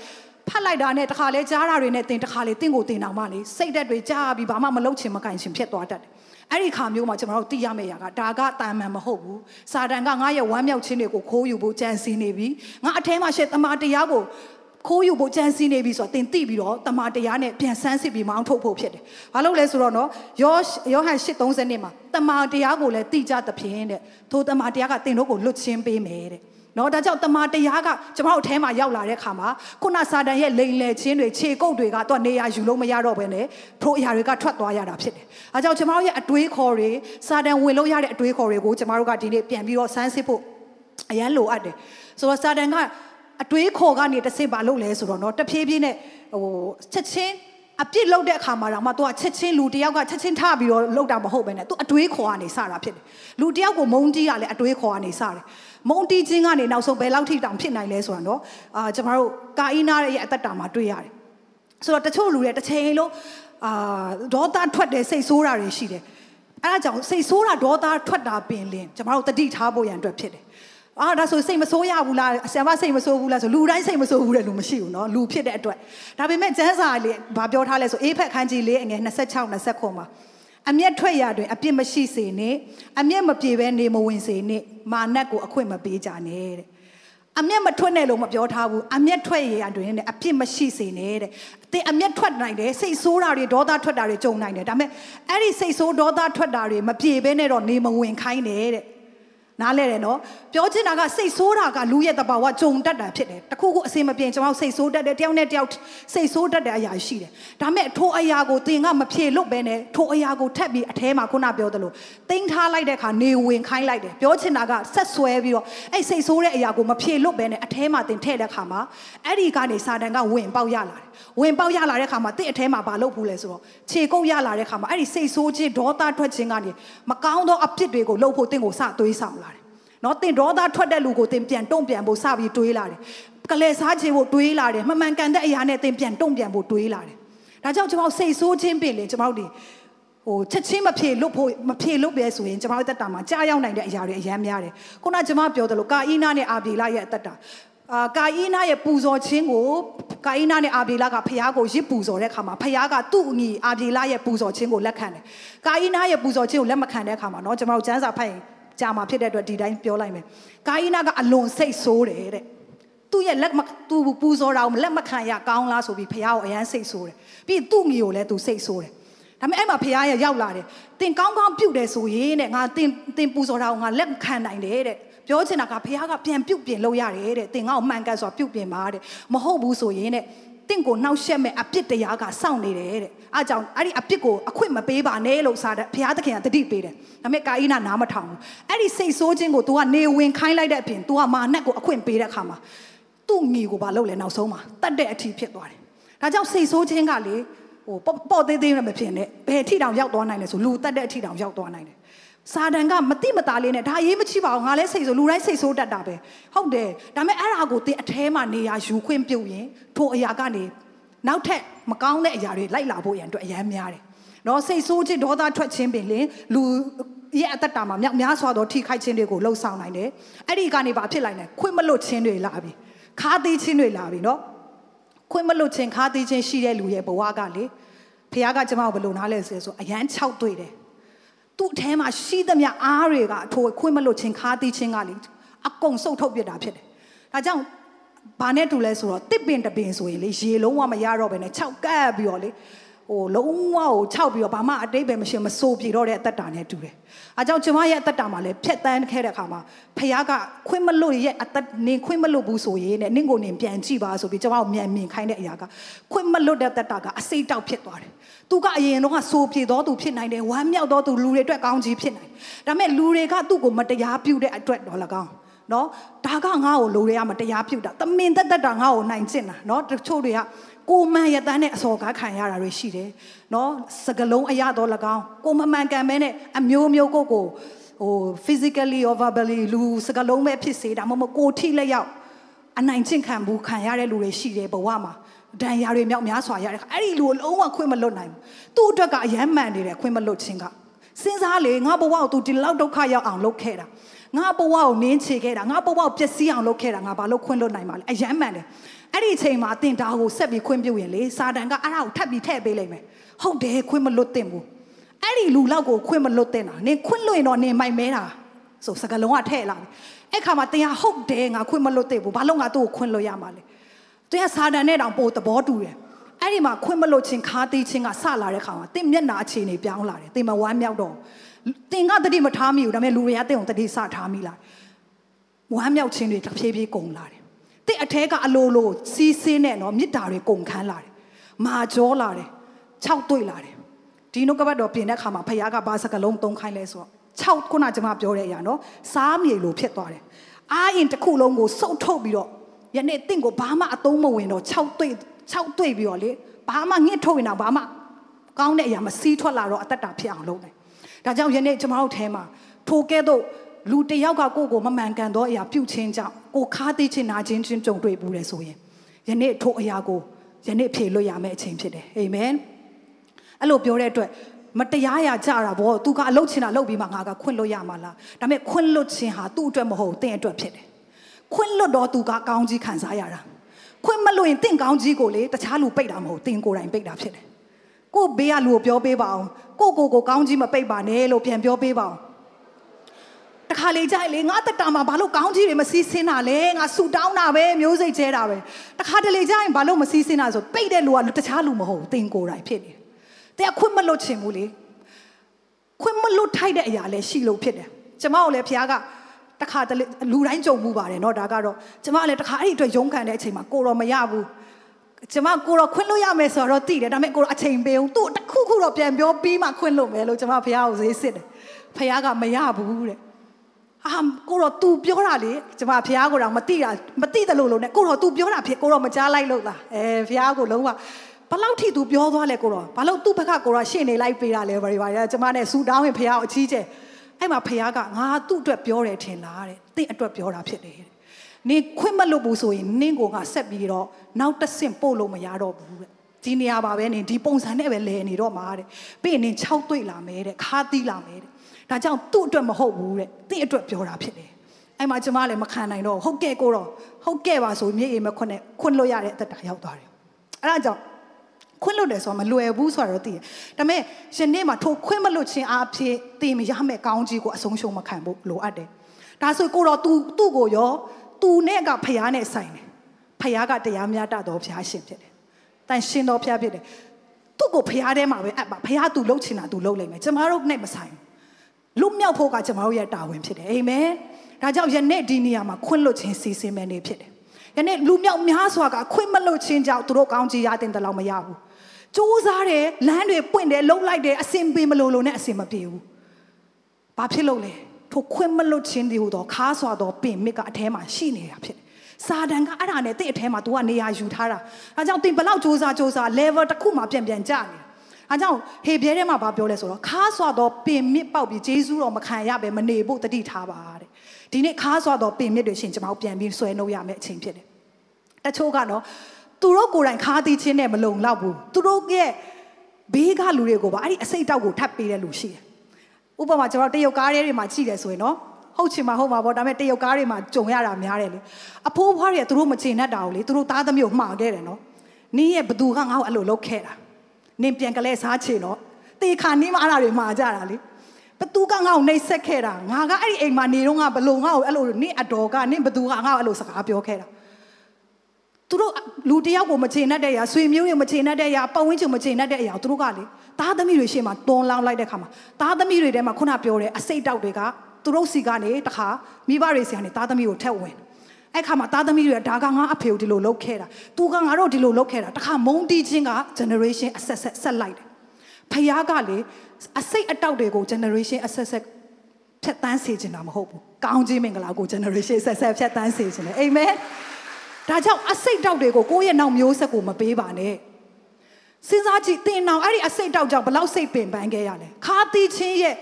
ဖတ်လိုက်တာနဲ့တခါလဲကြားတာတွေနဲ့တင်တခါလေတင့်ကိုတင်အောင်မလေစိတ်တက်တွေကြားပြီးဘာမှမလုပ်ချင်မကင်ချင်ဖြစ်သွားတတ်တယ်အဲ့ဒီခါမျိုးမှာကျွန်တော်တို့သိရမယ့်အရာကဒါကတာမန်မဟုတ်ဘူးစာတန်ကငါရဲ့ဝမ်းမြောက်ခြင်းတွေကိုခိုးယူဖို့ကြံစည်နေပြီငါအထဲမှာရှေ့တမာတရားကို ခိုးယူဖို့ကြံစည်နေပြီဆိုတော့တင်သိပြီးတော့တမန်တရားနဲ့ပြန်ဆန်းစစ်ပြီးမောင်းထုတ်ဖို့ဖြစ်တယ်။ဘာလို့လဲဆိုတော့နော်ယောယောဟန်8:30နှစ်မှာတမန်တရားကိုလည်းသိကြသဖြင့်တဲ့ထိုတမန်တရားကတင်တို့ကိုလွတ်ချင်းပေးမယ်တဲ့။နော်ဒါကြောင့်တမန်တရားကကျွန်တော်တို့အထဲမှာရောက်လာတဲ့ခါမှာခုနစာတန်ရဲ့လိန်လေချင်းတွေခြေကုပ်တွေကတော့နေရာယူလို့မရတော့ဘဲနဲ့ထိုအရာတွေကထွက်သွားရတာဖြစ်တယ်။အဲကြောင့်ကျွန်တော်တို့ရဲ့အတွေးခေါ်တွေစာတန်ဝင်လို့ရတဲ့အတွေးခေါ်တွေကိုကျွန်တော်တို့ကဒီနေ့ပြန်ပြီးတော့ဆန်းစစ်ဖို့အရန်လိုအပ်တယ်။ဆိုတော့စာတန်က အတွေးခေါ်ကနေတဆင့်ပါလို့လဲဆိုတော့နော်တဖြည်းဖြည်းနဲ့ဟိုချက်ချင်းအပြစ်လောက်တဲ့အခါမှာတော့မှ तू ကချက်ချင်းလူတယောက်ကချက်ချင်းထပြီးတော့လောက်တာမဟုတ်ပဲနဲ့ तू အတွေးခေါ်ကနေစတာဖြစ်တယ်လူတယောက်ကိုမုံတီးရလဲအတွေးခေါ်ကနေစတယ်မုံတီးခြင်းကနေနောက်ဆုံးဘယ်လောက်ထိတောင်ဖြစ်နိုင်လဲဆိုတာနော်အာကျွန်တော်တို့ကာအီနာရဲ့အသက်တာမှာတွေ့ရတယ်ဆိုတော့တချို့လူတွေတစ်ချိန်လုံးအာဒေါသထွက်တယ်စိတ်ဆိုးတာတွေရှိတယ်အဲ့ဒါကြောင့်စိတ်ဆိုးတာဒေါသထွက်တာပင်လင်းကျွန်တော်တို့တတိထားဖို့ရန်အတွက်ဖြစ်တယ် အာဒါဆိုစိတ်မဆိုးရဘူးလားဆရာမစိတ်မဆိုးဘူးလားဆိုလူတိုင်းစိတ်မဆိုးဘူးတဲ့လူမရှိဘူးเนาะလူဖြစ်တဲ့အတွက်ဒါပေမဲ့ကျမ်းစာလေးဘာပြောထားလဲဆိုအေးဖက်ခန်းကြီးလေးအငယ်26 29မှာအမျက်ထွက်ရတွင်အပြစ်မရှိစေနဲ့အမျက်မပြေဘဲနေမဝင်စေနဲ့မာနက်ကိုအခွင့်မပေးကြနဲ့တဲ့အမျက်မထွက်နဲ့လို့မပြောထားဘူးအမျက်ထွက်ရရတွင်တဲ့အပြစ်မရှိစေနဲ့တဲ့အသင်အမျက်ထွက်နိုင်တယ်စိတ်ဆိုးတာတွေဒေါသထွက်တာတွေကြုံနိုင်တယ်ဒါပေမဲ့အဲ့ဒီစိတ်ဆိုးဒေါသထွက်တာတွေမပြေဘဲနဲ့တော့နေမဝင်ခိုင်းတယ်တဲ့ နားလဲတယ်နော်ပြောချင်တာကစိတ်ဆိုးတာကလူရဲ့တဘာဝကြုံတတ်တာဖြစ်တယ်တခုခုအစင်မပြေကျွန်တော်စိတ်ဆိုးတတ်တယ်တယောက်နဲ့တယောက်စိတ်ဆိုးတတ်တဲ့အရာရှိတယ်ဒါမဲ့ထိုအရာကိုသင်ကမဖြေလွတ်ပဲနဲ့ထိုအရာကိုထက်ပြီးအထဲမှာခုနပြောသလိုတင်းထားလိုက်တဲ့အခါနေဝင်ခိုင်းလိုက်တယ်ပြောချင်တာကဆက်ဆွဲပြီးတော့အဲ့စိတ်ဆိုးတဲ့အရာကိုမဖြေလွတ်ပဲနဲ့အထဲမှာသင်ထည့်တဲ့အခါမှာအဲ့ဒီကနေစာတန်ကဝင်ပေါက်ရလာတယ်ဝင်ပေါက်ရလာတဲ့အခါမှာသင်အထဲမှာမလုပ်ဘူးလဲဆိုတော့ခြေကုပ်ရလာတဲ့အခါမှာအဲ့ဒီစိတ်ဆိုးခြင်းဒေါသထွက်ခြင်းကနေမကောင်းသောအဖြစ်တွေကိုလှုပ်ဖို့သင်ကိုစသွေးဆောင် နော်တင်ဒေါသထွက်တဲ့လူကိုတင်ပြန်တုံ့ပြန်ဖို့စပြီးတွေးလာတယ်ကလေးစားခြင်းဖို့တွေးလာတယ်မမှန်ကန်တဲ့အရာနဲ့တင်ပြန်တုံ့ပြန်ဖို့တွေးလာတယ်ဒါကြောင့်ကျွန်တော်စိတ်ဆိုးခြင်းပင်လေကျွန်တော်တို့ဟိုချက်ချင်းမဖြေလွတ်ဖို့မဖြေလွတ်ပဲဆိုရင်ကျွန်တော်တက်တာမှာကြားရောက်နိုင်တဲ့အရာတွေအများများတယ်ခုနကျွန်မပြောသလိုကာအီနာနဲ့အာဘီလာရဲ့အသက်တာအာကာအီနာရဲ့ပူဇော်ခြင်းကိုကာအီနာနဲ့အာဘီလာကဖះကိုရစ်ပူဇော်တဲ့အခါမှာဖះကသူ့အညီအာဘီလာရဲ့ပူဇော်ခြင်းကိုလက်ခံတယ်ကာအီနာရဲ့ပူဇော်ခြင်းကိုလက်မခံတဲ့အခါမှာเนาะကျွန်တော်တို့ကျမ်းစာဖတ်ရင် ကြာမှာဖြစ်တဲ့အတွက်ဒီတိုင်းပြောလိုက်မယ်။ကာယနာကအလွန်စိတ်ဆိုးတယ်တဲ့။သူ့ရဲ့လက်မသူပူဇော်တာကိုလက်မခံရကောင်းလားဆိုပြီးဖះကိုအရန်စိတ်ဆိုးတယ်။ပြီးသူ့ငီကိုလည်းသူစိတ်ဆိုးတယ်။ဒါပေမဲ့အဲ့မှာဖះရဲ့ရောက်လာတယ်။တင်ကောင်းကောင်းပြုတ်တယ်ဆိုရင်တဲ့ငါတင်တင်ပူဇော်တာကိုငါလက်ခံနိုင်တယ်တဲ့။ပြောချင်တာကဖះကပြန်ပြုတ်ပြင်လို့ရတယ်တဲ့။တင်ငါ့ကိုမှန်ကန်စွာပြုတ်ပြင်ပါတဲ့။မဟုတ်ဘူးဆိုရင်တဲ့ တင့်ကိုနှောက်ရှက်မဲ့အပြစ်တရားကစောင့်နေတယ်တဲ့အားကြောင့်အဲ့ဒီအပြစ်ကိုအခွင့်မပေးပါနဲ့လို့စာတဲ့ဘုရားသခင်ကတတိပေးတယ်ဒါပေမဲ့ကာအိနာနားမထောင်ဘူးအဲ့ဒီစိတ်ဆိုးခြင်းကို तू ကနေဝင်ခိုင်းလိုက်တဲ့အပြင် तू ကမာနက်ကိုအခွင့်ပေးတဲ့အခါမှာသူ့ငီကိုပါလုပ်လဲနောက်ဆုံးမှာတတ်တဲ့အထီဖြစ်သွားတယ်ဒါကြောင့်စိတ်ဆိုးခြင်းကလေဟိုပေါ့သေးသေးနဲ့မဖြစ်နဲ့ဘယ်အထီတောင်ရောက်သွားနိုင်လဲဆိုလူတတ်တဲ့အထီတောင်ရောက်သွားနိုင်တယ် စာတန်ကမတိမတာလေးနဲ့ဒါရေးမချိပါဘူးငါလည်းစိတ်ဆိုလူတိုင်းစိတ်ဆိုးတတ်တာပဲဟုတ်တယ်ဒါပေမဲ့အဲ့ဒါကိုသင်အแทမှာနေရာယူခွင့်ပြုတ်ရင်ထိုအရာကနေနောက်ထပ်မကောင်းတဲ့အရာတွေလိုက်လာဖို့ရန်အတွက်အရန်များတယ်။နော်စိတ်ဆိုးခြင်းဒေါသထွက်ခြင်းပင်လင်လူရဲ့အသက်တာမှာမြောက်များစွာသောထိခိုက်ခြင်းတွေကိုလှုပ်ဆောင်နိုင်တယ်။အဲ့ဒီကနေဘာဖြစ်လိုက်လဲခွင့်မလွတ်ခြင်းတွေလာပြီ။ခါသေးခြင်းတွေလာပြီနော်။ခွင့်မလွတ်ခြင်းခါသေးခြင်းရှိတဲ့လူရဲ့ဘဝကလေဖခင်ကကျမကိုဘယ်လိုနားလဲဆိုဆိုအရန်၆တွေ့တယ်။ သူ့အထဲမှာရှိသမျှအားတွေကထိုခွင့်မလွတ်ခြင်းခါသေးခြင်းကလေအကုန်စုပ်ထုတ်ပြတာဖြစ်တယ်။ဒါကြောင့်ဘာနဲ့တူလဲဆိုတော့တစ်ပင်တပင်ဆိုရင်လေရေလုံးဝမရတော့ဘဲနဲ့၆ကပ်ပြီးတော့လေ ဟိုလုံးဝကိုခြောက်ပြီးတော့ဘာမှအတိတ်ပဲမရှိမစိုးပြေတော့တဲ့အသက်တာနဲ့တူတယ်။အားကြောင့်ကျွန်မရဲ့အသက်တာမှာလည်းဖြတ်တန်းခဲ့တဲ့အခါမှာဖခင်ကခွင့်မလို့ရဲ့အသက်နင်ခွင့်မလို့ဘူးဆိုရင်နဲ့နင့်ကိုနင်ပြန်ကြည့်ပါဆိုပြီးကျွန်မကိုမြန်မြင်ခိုင်းတဲ့အရာကခွင့်မလို့တဲ့သက်တာကအစိတ်တောက်ဖြစ်သွားတယ်။သူကအရင်တော့စိုးပြေတော့သူဖြစ်နိုင်တယ်ဝမ်းမြောက်တော့သူလူတွေအတွက်ကောင်းကြီးဖြစ်နိုင်တယ်။ဒါပေမဲ့လူတွေကသူ့ကိုမတရားပြုတဲ့အတွက်တော့၎င်းနော်ဒါကငါ့ကိုလိုရရမတရားပြုတ်တာတမင်တက်တက်တာငါ့ကိုနိုင်ကျင့်တာနော်တချို့တွေက ကိုမှန်ရတန်းနဲ့အစော်ကားခံရတာတွေရှိတယ်နော်စကလုံးအရတော့၎င်းကိုမမှန်ကန်မဲနဲ့အမျိုးမျိုးကိုကိုဟို physically or verbally လူစကလုံးပဲဖြစ်စေဒါမှမဟုတ်ကိုထိလက်ရောက်အနိုင်ကျင့်ခံဘူးခံရတဲ့လူတွေရှိတယ်ဘဝမှာဒဏ်ရာတွေမြောက်များစွာရတဲ့အဲ့ဒီလူကိုလုံးဝခွင့်မလွတ်နိုင်ဘူးသူ့အတွက်ကအယမ်းမှန်နေတယ်ခွင့်မလွတ်ခြင်းကစဉ်းစားလေငါဘဝကို तू ဒီလောက်ဒုက္ခရောက်အောင်လုပ်ခဲ့တာ ငါဘဝကိုနင်းချေခဲ့တာငါဘဝကိုပျက်စီးအောင်လုပ်ခဲ့တာငါဘာလို့ခွင့်လွတ်နိုင်မှာလဲအယမ်းမှန်တယ်အဲ့ဒီအချိန်မှာအတင်တာကိုဆက်ပြီးခွင့်ပြုရင်လေစာတန်ကအဲ့ဒါကိုထပ်ပြီးထည့်ပေးလိုက်မယ်ဟုတ်တယ်ခွင့်မလွတ်တင်ဘူးအဲ့ဒီလူလောက်ကိုခွင့်မလွတ်တင်တာနင်ခွင့်လွတ်ရင်တော့နင်မိုက်မဲတာဆိုစကလုံးကထည့်လာပြီအဲ့ခါမှာတင်ဟာဟုတ်တယ်ငါခွင့်မလွတ်တင်ဘူးဘာလို့ငါသူ့ကိုခွင့်လွတ်ရမှာလဲတတင်းကစာတန်နဲ့တောင်ပိုသဘောတူတယ်အဲ့ဒီမှာခွင့်မလို့ချင်းခါသေးချင်းကဆလာတဲ့ခါမှာတင်းမျက်နာအခြေအနေပြောင်းလာတယ်တင်းမဝမ်းမြောက်တော့ တင်းကတတိမထားမိဘူးဒါပေမဲ့လူတွေကတင်းကိုတတိစထားမိလာဝမ်းမြောက်ခြင်းတွေတစ်ဖြည်းဖြည်းကုန်လာတယ်တင်းအထဲကအလိုလိုစီးစင်းနဲ့နော်မြစ်တာတွေကုန်ခန်းလာတယ်မာကြောလာတယ်ခြောက်တွေ့လာတယ်ဒီနှုတ်ကပတ်တော်ပြင်တဲ့ခါမှာဖခင်ကဘာစကလုံးသုံးခိုင်းလဲဆိုတော့6ခုနကျွန်မပြောတဲ့အရာနော်စားမြေလိုဖြစ်သွားတယ်အားရင်တစ်ခုလုံးကိုစုပ်ထုတ်ပြီးတော့ယနေ့တင့်ကိုဘာမှအသုံးမဝင်တော့6တွေ့6တွေ့ပြီးတော့လေဘာမှငှစ်ထုတ်ရင်တော့ဘာမှကောင်းတဲ့အရာမစီးထွက်လာတော့အသက်တာဖြစ်အောင်လုပ်တယ် ဒါကြောင့်ယနေ့ကျွန်တော်တို့ထဲမှာထိုကဲ့သို့လူတယောက်ကကိုယ့်ကိုမမှန်ကန်သောအရာပြုခြင်းကြောင့်ကိုခါးသိခြင်းနာခြင်းချင်းကြုံတွေ့ဘူးလေဆိုရင်ယနေ့ထိုအရာကိုယနေ့ဖြေလွတ်ရမယ့်အချိန်ဖြစ်တယ်အာမင်အဲ့လိုပြောတဲ့အတွက်မတရားရာကြတာဗောသူကအလုပ်ချင်တာလုပ်ပြီးမှငါကခွင့်လွတ်ရမှာလားဒါပေမဲ့ခွင့်လွတ်ခြင်းဟာသူ့အတွက်မဟုတ်တင့်အတွက်ဖြစ်တယ်ခွင့်လွတ်တော့သူကကောင်းကြီးခံစားရတာခွင့်မလွတ်ရင်တင့်ကောင်းကြီးကိုလေတခြားလူပိတ်တာမဟုတ်တင်ကိုယ်တိုင်ပိတ်တာဖြစ်တယ်ကိုဘေးကလူကိုပြောပေးပါအောင် ကိုကိုကိုကောင်းကြီးမပိတ်ပါနဲ့လို့ပြန်ပြောပေးပါအောင်တခါလေကြိုက်လေငါတက်တာမှာဘာလို့ကောင်းကြီးတွေမစီးဆင်းတာလဲငါဆူတောင်းတာပဲမျိုးစိတ်ကျဲတာပဲတခါတလေကြိုက်ဘာလို့မစီးဆင်းတာဆိုပိတ်တဲ့လူကတခြားလူမဟုတ်တင်ကိုယ်တိုင်ဖြစ်နေတယ်တဲ့ခွင့်မလွတ်ချင်ဘူးလေခွင့်မလွတ်ထိုက်တဲ့အရာလည်းရှိလို့ဖြစ်တယ်ကျမတို့လည်းဖခင်ကတခါတလေလူတိုင်းကြုံမှုပါတယ်เนาะဒါကတော့ကျမလည်းတခါအဲ့ဒီအတွက်ရုန်းကန်တဲ့အချိန်မှာကိုတော့မရဘူး ကျမကိုတော့ခွင့်လို့ရမယ်ဆိုတော့သိတယ်ဒါပေမဲ့ကိုတော့အချိန်ပေးအောင်သူ့တခုခုတော့ပြန်ပြောပြီးမှခွင့်လို့မယ်လို့ကျမဖခင်ကိုဈေးစစ်တယ်ဖခင်ကမရဘူးတဲ့အာကိုတော့ तू ပြောတာလေကျမဖះကိုတော့မသိတာမသိတယ်လို့လို့ ਨੇ ကိုတော့ तू ပြောတာဖြစ်ကိုတော့မကြားလိုက်လို့လားအဲဖះကိုလုံးဝဘလောက်ထိ तू ပြောသွားလဲကိုတော့ဘာလို့သူ့ဘက်ကကိုတော့ရှေ့နေလိုက်ပေးတာလဲဘာတွေဘာတွေကျမနဲ့ဆူတောင်းရင်ဖះကိုအချီးကျဲအဲ့မှာဖះကငါသူ့အတွက်ပြောတယ်ထင်လားတဲ့တင့်အတွက်ပြောတာဖြစ်တယ်တဲ့ နင်ခွင့်မလို့ဘူးဆိုရင်နင့်ကိုငါဆက်ပြီးတော့နောက်တစ်ဆင့်ပို့လို့မရတော့ဘူးတဲ့ဒီနေရာပါပဲနင်ဒီပုံစံနဲ့ပဲလဲနေတော့မှာတဲ့ပြီးရင်နင်6တွေ့လာမယ်တဲ့ခါသီးလာမယ်တဲ့ဒါကြောင့်သူ့အတွက်မဟုတ်ဘူးတဲ့တင့်အတွက်ပြောတာဖြစ်တယ်အဲ့မှာကျမလည်းမခံနိုင်တော့ဟုတ်ကဲ့ကိုတော့ဟုတ်ကဲ့ပါဆိုမြေအိမ်မခွန်းနဲ့ခွန်းလို့ရတဲ့အသက်တာရောက်သွားတယ်အဲ့ဒါကြောင့်ခွင့်လွတ်တယ်ဆိုတော့မလွယ်ဘူးဆိုတော့သိတယ်။ဒါပေမဲ့ယနေ့မှာထိုခွင့်မလွတ်ခြင်းအဖြစ်သိမရမယ့်ကောင်းကြီးကိုအဆုံးရှုံးမခံဖို့လိုအပ်တယ်။ဒါဆိုကိုတော့ तू သူ့ကိုရော သူနဲ့ကဖခင်နဲ့ဆိုင်တယ်ဖခင်ကတရားမျှတတော်ဖခင်ရှင်ဖြစ်တယ်တန်ရှင်တော်ဖခင်ဖြစ်တယ်သူ့ကိုဖခင်ထဲမှာပဲအပ်ပါဖခင်ကသူလှုပ်ချင်တာသူလှုပ်လိုက်မယ်ကျမတို့နဲ့မဆိုင်ဘူးလူမြောက်ဖို့ကကျမတို့ရဲ့တာဝန်ဖြစ်တယ်အာမင်ဒါကြောင့်ယနေ့ဒီနေရာမှာခွင့်လွတ်ခြင်းစီစဉ်မယ်နေဖြစ်တယ်ယနေ့လူမြောက်များစွာကခွင့်မလွတ်ခြင်းကြောင့်သူတို့ကောင်းချီးရတဲ့တလောက်မရဘူးစူးစားတယ်လမ်းတွေပွင့်တယ်လှုပ်လိုက်တယ်အဆင်ပြေမလို့လို့နဲ့အဆင်မပြေဘူးဘာဖြစ်လို့လဲ ထိုခွင့်မလွတ်ခြင်းတွေဟူသောခါစွာသောပင်မြစ်ကအထဲမှာရှိနေတာဖြစ်တယ်။စာတန်ကအဲ့ဒါနဲ့တင့်အထဲမှာ तू ကနေရာယူထားတာ။အဲကြောင့်တင်ဘလောက်စူးစားစူးစား level တစ်ခုမှပြန်ပြန်ကျနေတာ။အဲကြောင့်ဟေပြဲထဲမှာဘာပြောလဲဆိုတော့ခါစွာသောပင်မြစ်ပေါက်ပြီးဂျေဇုတော်မခံရပဲမနေဖို့တတိထားပါတဲ့။ဒီနေ့ခါစွာသောပင်မြစ်တွေရှင်ကျွန်တော်ပြန်ပြီးဆွဲနှုတ်ရမယ့်အချိန်ဖြစ်တယ်။တချို့ကတော့သူတို့ကိုယ်တိုင်ခါးသီးချင်းနဲ့မလုံလောက်ဘူးသူတို့ရဲ့ဘေးကလူတွေကိုပါအဲ့ဒီအစိတ်တောက်ကိုထပ်ပေးတဲ့လူရှိတယ် ဥပမာကျွန်တော်တရုတ်ကားတွေမှာကြည့်တယ်ဆိုရင်နော်ဟုတ်ချင်မှာဟုတ်မှာပေါ့ဒါပေမဲ့တရုတ်ကားတွေမှာကြုံရတာများတယ်လေအဖိုးဖွားတွေကသူတို့မချင်တတ်တာကိုလေသူတို့သားသမီးကိုမှားခဲ့တယ်နော်နင်းရဲ့ဘသူကငါ့ကိုအဲ့လိုလုပ်ခဲ့တာနင်းပြန်ကလေးစားချင်တော့တေခါနင်းမအဲ့ဒါတွေမှားကြတာလေဘသူကငါ့ကိုနှိပ်စက်ခဲ့တာငါကအဲ့ဒီအိမ်မှာနေတော့ငါဘလို့ငါ့ကိုအဲ့လိုနင်းအတော်ကနင်းဘသူကငါ့ကိုအဲ့လိုစကားပြောခဲ့တာ သူတို့လူတယောက်ကိုမချေနှက်တဲ့အရာဆွေမျိုးတွေမချေနှက်တဲ့အရာပတ်ဝန်းကျင်မချေနှက်တဲ့အရာသူတို့ကလေသားသမီးတွေရှေ့မှာတွန်းလောင်းလိုက်တဲ့ခါမှာသားသမီးတွေထဲမှာခုနပြောတဲ့အစိတ်တောက်တွေကသူတို့စီကနေတခါမိဘတွေစီကနေသားသမီးကိုထက်ဝင်အဲ့ခါမှာသားသမီးတွေကဒါကငါအဖေကိုဒီလိုလုပ်ခဲ့တာသူကငါတို့ဒီလိုလုပ်ခဲ့တာတခါမုန်းတီးခြင်းက generation အဆက်ဆက်ဆက်လိုက်တယ်ဖယားကလေအစိတ်အတောက်တွေကို generation အဆက်ဆက်ဖြတ်တန်းစေချင်တာမဟုတ်ဘူးကောင်းခြင်းမင်္ဂလာကို generation ဆက်ဆက်ဖြတ်တန်းစေချင်တယ်အာမင် ဒါကြောင့်အစိတ်တောက်တွေကိုကိုယ့်ရဲ့နောက်မျိုးဆက်ကိုမပေးပါနဲ့စဉ်းစားကြည့်တင်အောင်အဲ့ဒီအစိတ်တောက်ကြောင့်ဘလောက်စိတ်ပင်ပန်းခဲ့ရလဲခါတီးချင်းရဲ့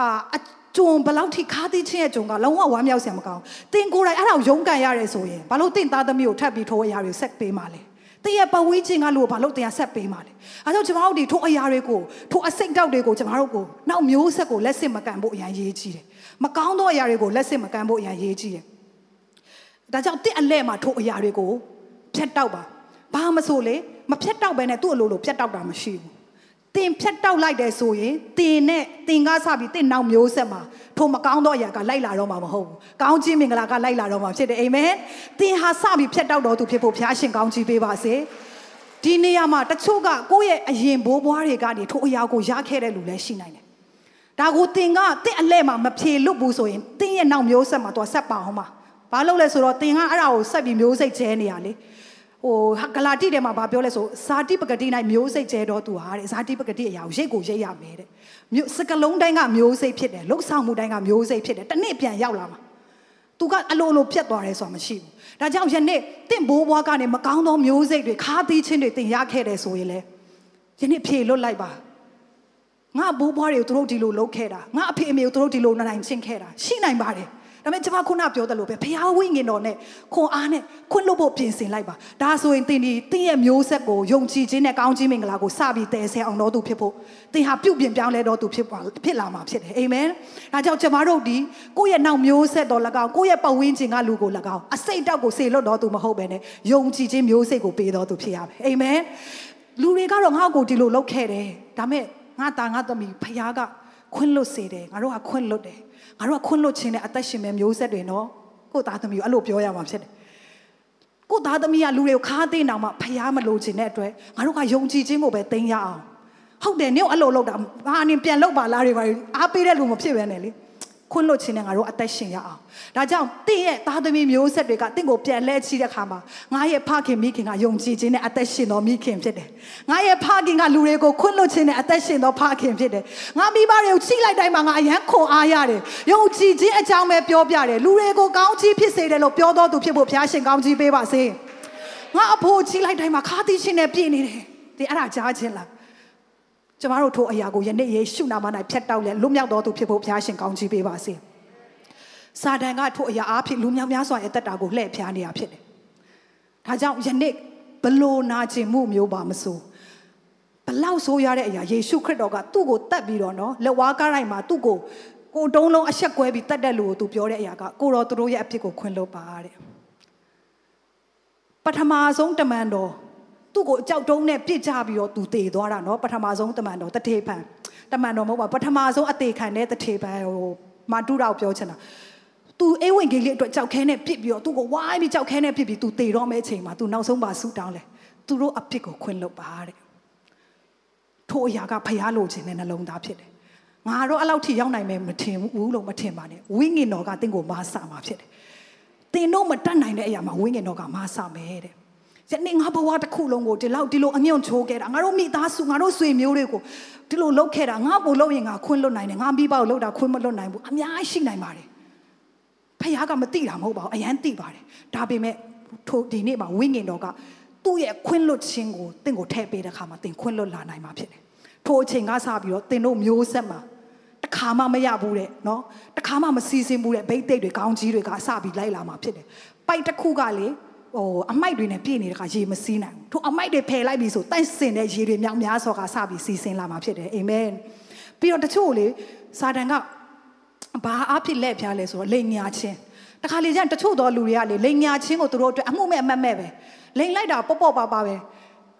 အာအကျုံဘလောက်ထိခါတီးချင်းရဲ့ကျုံကလုံးဝဝမ်းမြောက်စရာမကောင်းတင်ကိုယ်တိုင်အဲ့ဒါကိုရုန်းကန်ရတယ်ဆိုရင်ဘာလို့တင်သားသမီးကိုထပ်ပြီးထိုးအရာတွေဆက်ပေးမှလဲတင်ရဲ့ပဝင်းချင်းကလို့ဘာလို့တင်ရဆက်ပေးမှလဲအဲကြောင့်ကျမတို့ဒီထိုးအရာတွေကိုထိုးအစိတ်တောက်တွေကိုကျမတို့ကိုနောက်မျိုးဆက်ကိုလက်စစ်မကန်ဖို့အရင်ရေးကြည့်တယ်မကောင်းသောအရာတွေကိုလက်စစ်မကန်ဖို့အရင်ရေးကြည့်တယ် ဒါကြောင့်တစ်အလဲမှာထိုအရာတွေကိုဖြတ်တောက်ပါဘာမဆိုလေမဖြတ်တောက်ပဲနဲ့သူ့အလိုလိုဖြတ်တောက်တာမရှိဘူးတတင်ဖြတ်တောက်လိုက်တယ်ဆိုရင်တင်နဲ့တင်ကားစပြီးတင်နောက်မျိုးဆက်မှာထိုမကောင်းသောအရာကလိုက်လာတော့မှာမဟုတ်ဘူး။ကောင်းခြင်းမင်္ဂလာကလိုက်လာတော့မှာဖြစ်တယ်အာမင်။တင်ဟာစပြီးဖြတ်တောက်တော်သူဖြစ်ဖို့ဘုရားရှင်ကောင်းချီးပေးပါစေ။ဒီနေရာမှာတချို့ကကိုယ့်ရဲ့အရင်ဘိုးဘွားတွေကနေထိုအရာကိုရခဲ့တဲ့လူလည်းရှိနိုင်တယ်။ဒါကိုတင်ကတင့်အလဲမှာမဖြေလွတ်ဘူးဆိုရင်တင်းရဲ့နောက်မျိုးဆက်မှာသူဆက်ပါအောင်ပါ။ ဘာလို့လဲဆိုတော့တင်ကအဲ့ဒါကိုဆက်ပြီးမျိုးစိတ်ကျဲနေရလေ။ဟိုဂလာတိထဲမှာဗာပြောလဲဆိုဇာတိပဂတိ၌မျိုးစိတ်ကျဲတော့သူဟာတဲ့ဇာတိပဂတိအရာကိုရိတ်ကိုရိတ်ရမယ်တဲ့မျိုးစကလုံးတိုင်းကမျိုးစိတ်ဖြစ်တယ်လှုပ်ဆောင်မှုတိုင်းကမျိုးစိတ်ဖြစ်တယ်တနေ့ပြန်ရောက်လာမှာသူကအလိုလိုပြတ်သွားတယ်ဆိုတာမရှိဘူးဒါကြောင့်ယနေ့တင့်ဘိုးဘွားကနေမကောင်းသောမျိုးစိတ်တွေခါသီးချင်းတွေတင်ရခဲ့တယ်ဆိုရင်လေယနေ့ဖြေလွတ်လိုက်ပါငါဘိုးဘွားတွေကိုသူတို့ဒီလိုလုပ်ခဲ့တာငါအဖေအမေကိုသူတို့ဒီလိုနိုင်ချင်းခဲ့တာရှိနိုင်ပါတယ် ဒါပေမဲ့ကျွန်မခုနပြောသလိုပဲဘုရားဝိညာဉ်တော်နဲ့ခွန်အားနဲ့ခွင့်လွှတ်ဖို့ပြင်ဆင်လိုက်ပါဒါဆိုရင်သင်ဒီသင်ရဲ့မျိုးဆက်ကိုယုံကြည်ခြင်းနဲ့ကောင်းခြင်းမင်္ဂလာကိုစပြီးတည်ဆဲအောင်တော်သူဖြစ်ဖို့သင်ဟာပြုပြင်ပြောင်းလဲတော်သူဖြစ်ပါဖြစ်လာမှာဖြစ်တယ်အာမင်ဒါကြောင့်ကျွန်မတို့ဒီကိုယ့်ရဲ့နောက်မျိုးဆက်တော်၎င်းကိုယ့်ရဲ့ပတ်ဝန်းကျင်ကလူကို၎င်းအစိတ်တောက်ကိုစေလွတ်တော်သူမဟုတ်ပဲနဲ့ယုံကြည်ခြင်းမျိုးစိတ်ကိုပေးတော်သူဖြစ်ရမယ်အာမင်လူတွေကတော့ငါ့ကိုဒီလိုလုပ်ခဲ့တယ်ဒါပေမဲ့ငါသားငါသမီးဖခင်ကခွင့်လွတ်စေတယ်ငါတို့ကခွင့်လွတ်တယ် ငါတို့ကခွင့်လွတ်ခြင်းနဲ့အသက်ရှင်မဲ့မျိုးဆက်တွေနော်ကိုသားသမီးကိုအဲ့လိုပြောရမှာဖြစ်တယ်ကိုသားသမီးကလူတွေကိုခါသိနေအောင်မှဖျားမလို့ခြင်းတဲ့အတွက်ငါတို့ကယုံကြည်ခြင်းကိုပဲသိရအောင်ဟုတ်တယ်နင့်အဲ့လိုလုပ်တာဘာအရင်ပြန်လုပ်ပါလားတွေပါအားပေးတဲ့လူမဖြစ်ပဲနဲ့လေ ခွင့်လွတ်ခြင်းနဲ့ငါတို့အသက်ရှင်ရအောင်ဒါကြောင့်တင့်ရဲ့သားသမီးမျိုးဆက်တွေကတင့်ကိုပြန်လဲချီတဲ့ခါမှာငါရဲ့ဖခင်မိခင်ကယုံကြည်ခြင်းနဲ့အသက်ရှင်တော်မိခင်ဖြစ်တယ်ငါရဲ့ဖခင်ကလူတွေကိုခွင့်လွတ်ခြင်းနဲ့အသက်ရှင်တော်ဖခင်ဖြစ်တယ်ငါမိဘတွေကိုချိလိုက်တိုင်းမှာငါအယံခွန်အားရတယ်ယုံကြည်ခြင်းအကြောင်းပဲပြောပြတယ်လူတွေကိုကောင်းချီးဖြစ်စေတယ်လို့ပြောတော်သူဖြစ်ဖို့ဘုရားရှင်ကောင်းချီးပေးပါစေငါအဖို့ချိလိုက်တိုင်းမှာခါသီးခြင်းနဲ့ပြည့်နေတယ်ဒီအဲ့ဒါကြားခြင်းလား ကျမတို့ထိုအရာကိုယနေ့ယေရှုနာမ၌ဖျက်တောက်လဲလွတ်မြောက်တော်သူဖြစ်ဖို့ဘုရားရှင်ကောင်းချီးပေးပါစေ။စာတန်ကထိုအရာအားဖြင့်လူမြောက်များစွာရဲ့တက်တာကိုလှည့်ဖျားနေတာဖြစ်တယ်။ဒါကြောင့်ယနေ့ဘလို့နာကျင်မှုမျိုးပါမစိုးဘလောက်ဆိုးရတဲ့အရာယေရှုခရစ်တော်ကသူ့ကိုတတ်ပြီးတော့နော်လက်ဝါးကားတိုင်းမှာသူ့ကိုကိုတုံးလုံးအဆက်ကွဲပြီးတတ်တဲ့လူကိုသူပြောတဲ့အရာကကိုတော်သူတို့ရဲ့အဖြစ်ကိုခွင့်လွှတ်ပါတဲ့ပထမဆုံးတမန်တော် သူ့ကိုအကြောက်တုံးနဲ့ပြစ်ကြပြီးတော့သူတည်သွားတာနော်ပထမဆုံးတမန်တော်တထေဖန်တမန်တော်မဟုတ်ပါပထမဆုံးအသေးခံတဲ့တထေဖန်ဟိုမာတုတော်ပြောချင်တာသူအေးဝင်ကြီးလေးအတွက်ကြောက်ခဲနဲ့ပြစ်ပြီးတော့သူ့ကိုဝိုင်းပြီးကြောက်ခဲနဲ့ပြစ်ပြီးသူတည်တော့မယ့်အချိန်မှာသူနောက်ဆုံးပါဆူတောင်းလဲသူတို့အဖြစ်ကိုခွင့်လွတ်ပါတဲ့ထိုအရာကဖျားလိုခြင်းနဲ့နှလုံးသားဖြစ်တယ်ငါတော့အဲ့လောက်ထိရောက်နိုင်မယ်မထင်ဘူးလို့မထင်ပါနဲ့ဝိညာဉ်တော်ကတင့်ကိုမာဆမှာဖြစ်တယ်တင်တို့မတတ်နိုင်တဲ့အရာမှာဝိညာဉ်တော်ကမာဆမယ်တဲ့ ယနေ့ငါဘဝတစ်ခုလုံးကိုဒီလောက်ဒီလိုအမြုံချိုးခဲ့တာငါတို့မိသားစုငါတို့ဆွေမျိုးတွေကိုဒီလိုလုပ်ခဲ့တာငါ့ကိုလုပ်ရင်ငါခွင့်လွတ်နိုင်တယ်ငါမိဘကိုလုပ်တာခွင့်မလွတ်နိုင်ဘူးအများကြီးရှိနိုင်ပါတယ်ဖခင်ကမသိတာမဟုတ်ပါဘူးအရန်သိပါတယ်ဒါပေမဲ့ထိုဒီနေ့မှာဝိညာဉ်တော်ကသူ့ရဲ့ခွင့်လွတ်ခြင်းကိုတင့်ကိုထည့်ပေးတဲ့ခါမှာတင်ခွင့်လွတ်လာနိုင်မှာဖြစ်တယ်ထိုအချိန်ကစပြီးတော့တင်တို့မျိုးဆက်မှာတခါမှမရဘူးတဲ့နော်တခါမှမစီစဉ်ဘူးတဲ့ဘိတ်သိက်တွေကောင်းကြီးတွေကစပြီးလိုက်လာမှာဖြစ်တယ်ပိုက်တစ်ခုကလေ ဟိုအမိုက်တွေနဲ့ပြည့်နေတဲ့ခါရေမစီးနိုင်ဘူးထိုအမိုက်တွေဖယ်လိုက်ပြီဆိုတန့်စင်တဲ့ရေတွေမြောက်များစွာကစပြီးစီစဉ်လာမှာဖြစ်တယ်အာမင်ပြီးတော့တချို့လေစာတန်ကဘာအဖြစ်လက်ဖျားလဲဆိုတော့လိန်ညာချင်းတခါလေကျရင်တချို့သောလူတွေကလေလိန်ညာချင်းကိုသူတို့အတွက်အမှုမဲ့အမတ်မဲ့ပဲလိန်လိုက်တာပေါ့ပေါ့ပါပါပဲ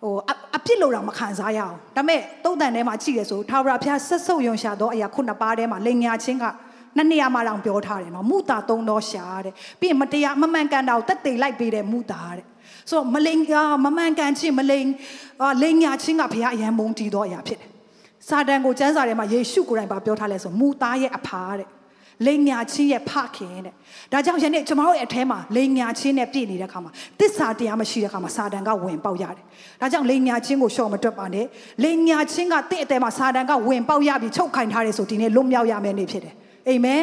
ဟိုအပြစ်လို့တော့မခံစားရအောင်ဒါပေမဲ့တုံးတန်ထဲမှာကြည့်ရဆိုထာဝရဘုရားဆက်ဆုပ်ယွန်ရှာသောအရာခုနှစ်ပါးထဲမှာလိန်ညာချင်းက နှစ်နေရာမှာတောင်ပြောထားတယ်နော်မူတာသုံးတော်ရှာတဲ့ပြီးရင်မတရားမမှန်ကန်တာကိုတက်တေလိုက်ပေးတဲ့မူတာတဲ့ဆိုတော့မလိန်မမှန်ကန်ခြင်းမလိန်လိန်ညာချင်းကဘုရားအယံမုန်းတီးသောအရာဖြစ်တယ်စာတန်ကိုကျမ်းစာထဲမှာယေရှုကိုယ်တိုင်ပါပြောထားလဲဆိုမူသားရဲ့အဖာတဲ့လိန်ညာချင်းရဲ့ဖခင်တဲ့ဒါကြောင့်ယနေ့ကျွန်တော်တို့ရဲ့အထဲမှာလိန်ညာချင်းနဲ့ပြည့်နေတဲ့အခါမှာတစ္ဆာတရားမရှိတဲ့အခါမှာစာတန်ကဝင်ပေါက်ရတယ်ဒါကြောင့်လိန်ညာချင်းကိုရှော့မတွက်ပါနဲ့လိန်ညာချင်းကတင့်အထဲမှာစာတန်ကဝင်ပေါက်ရပြီးချုပ်ခိုင်ထားတယ်ဆိုဒီနေ့လွတ်မြောက်ရမယ်နေ့ဖြစ်တယ် အာမင်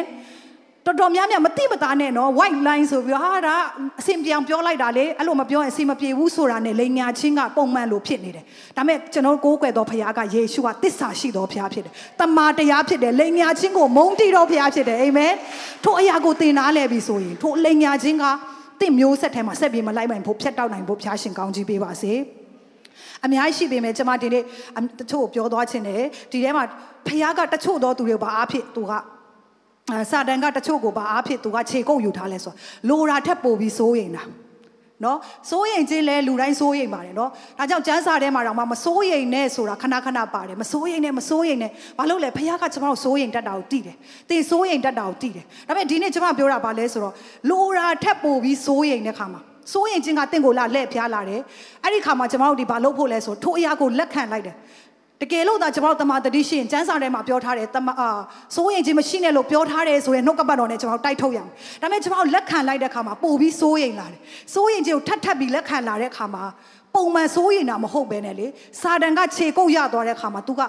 တော်တော်များများမတိမသားနဲ့နော် white line ဆိုပြီးဟာဒါအစင်ပြောင်ပြောလိုက်တာလေအဲ့လိုမပြောရင်အစင်မပြေဘူးဆိုတာနဲ့လိန်ညာချင်းကပုံမှန်လို့ဖြစ်နေတယ်ဒါပေမဲ့ကျွန်တော်ကိုးကွယ်တော်ဖခင်ကယေရှုကတစ္ဆာရှိတော်ဖခင်ဖြစ်တယ်တမာတရားဖြစ်တယ်လိန်ညာချင်းကိုမုန်းတီတော်ဖခင်ဖြစ်တယ်အာမင်ထိုအရာကိုသင်နာလဲပြီဆိုရင်ထိုလိန်ညာချင်းကတင့်မျိုးဆက်ထဲမှာဆက်ပြီးမလိုက်နိုင်ဖို့ဖြတ်တောက်နိုင်ဖို့ဖခင်ရှင်ကောင်းကြီးပေးပါစေအများကြီးရှိပေမဲ့ကျွန်မဒီနေ့တချို့ကိုပြောသွားခြင်းတယ်ဒီထဲမှာဖခင်ကတချို့သောသူတွေဘာအဖြစ်သူက စာတန်ကတချို့ကိုပါအားဖြစ်သူကခြေကုပ်ယူထားလဲဆိုလိုရာထက်ပိုပြီးစိုးရင်တာနော်စိုးရိမ်ခြင်းလဲလူတိုင်းစိုးရိမ်ပါတယ်နော်ဒါကြောင့်ကျမ်းစာထဲမှာတော့မစိုးရိမ်နဲ့ဆိုတာခဏခဏပါတယ်မစိုးရိမ်နဲ့မစိုးရိမ်နဲ့ဘာလို့လဲဖခင်ကကျွန်တော်စိုးရိမ်တတ်တာကိုသိတယ်သင်စိုးရိမ်တတ်တာကိုသိတယ်ဒါပေမဲ့ဒီနေ့ကျွန်မပြောတာဘာလဲဆိုတော့လိုရာထက်ပိုပြီးစိုးရိမ်တဲ့ခါမှာစိုးရိမ်ခြင်းကတင့်ကိုလာလက်ဖျားလာတယ်အဲ့ဒီခါမှာကျွန်တော်တို့ဒီဘာလုပ်ဖို့လဲဆိုထိုအရာကိုလက်ခံလိုက်တယ် တကယ်လို့သာကျွန်တော်တို့တမန်တတိရှိရင်ကျမ်းစာထဲမှာပြောထားတယ်တမအာစိုးရင်ခြင်းမရှိနဲ့လို့ပြောထားတယ်ဆိုရင်နှုတ်ကပတ်တော်နဲ့ကျွန်တော်တိုက်ထုတ်ရမယ်။ဒါပေမဲ့ကျွန်တော်လက်ခံလိုက်တဲ့အခါမှာပို့ပြီးစိုးရင်လာတယ်။စိုးရင်ခြင်းကိုထပ်ထပ်ပြီးလက်ခံလာတဲ့အခါမှာပုံမှန်စိုးရင်တာမဟုတ်ပဲနဲ့လေစာတန်ကခြေကုပ်ရသွားတဲ့အခါမှာ तू က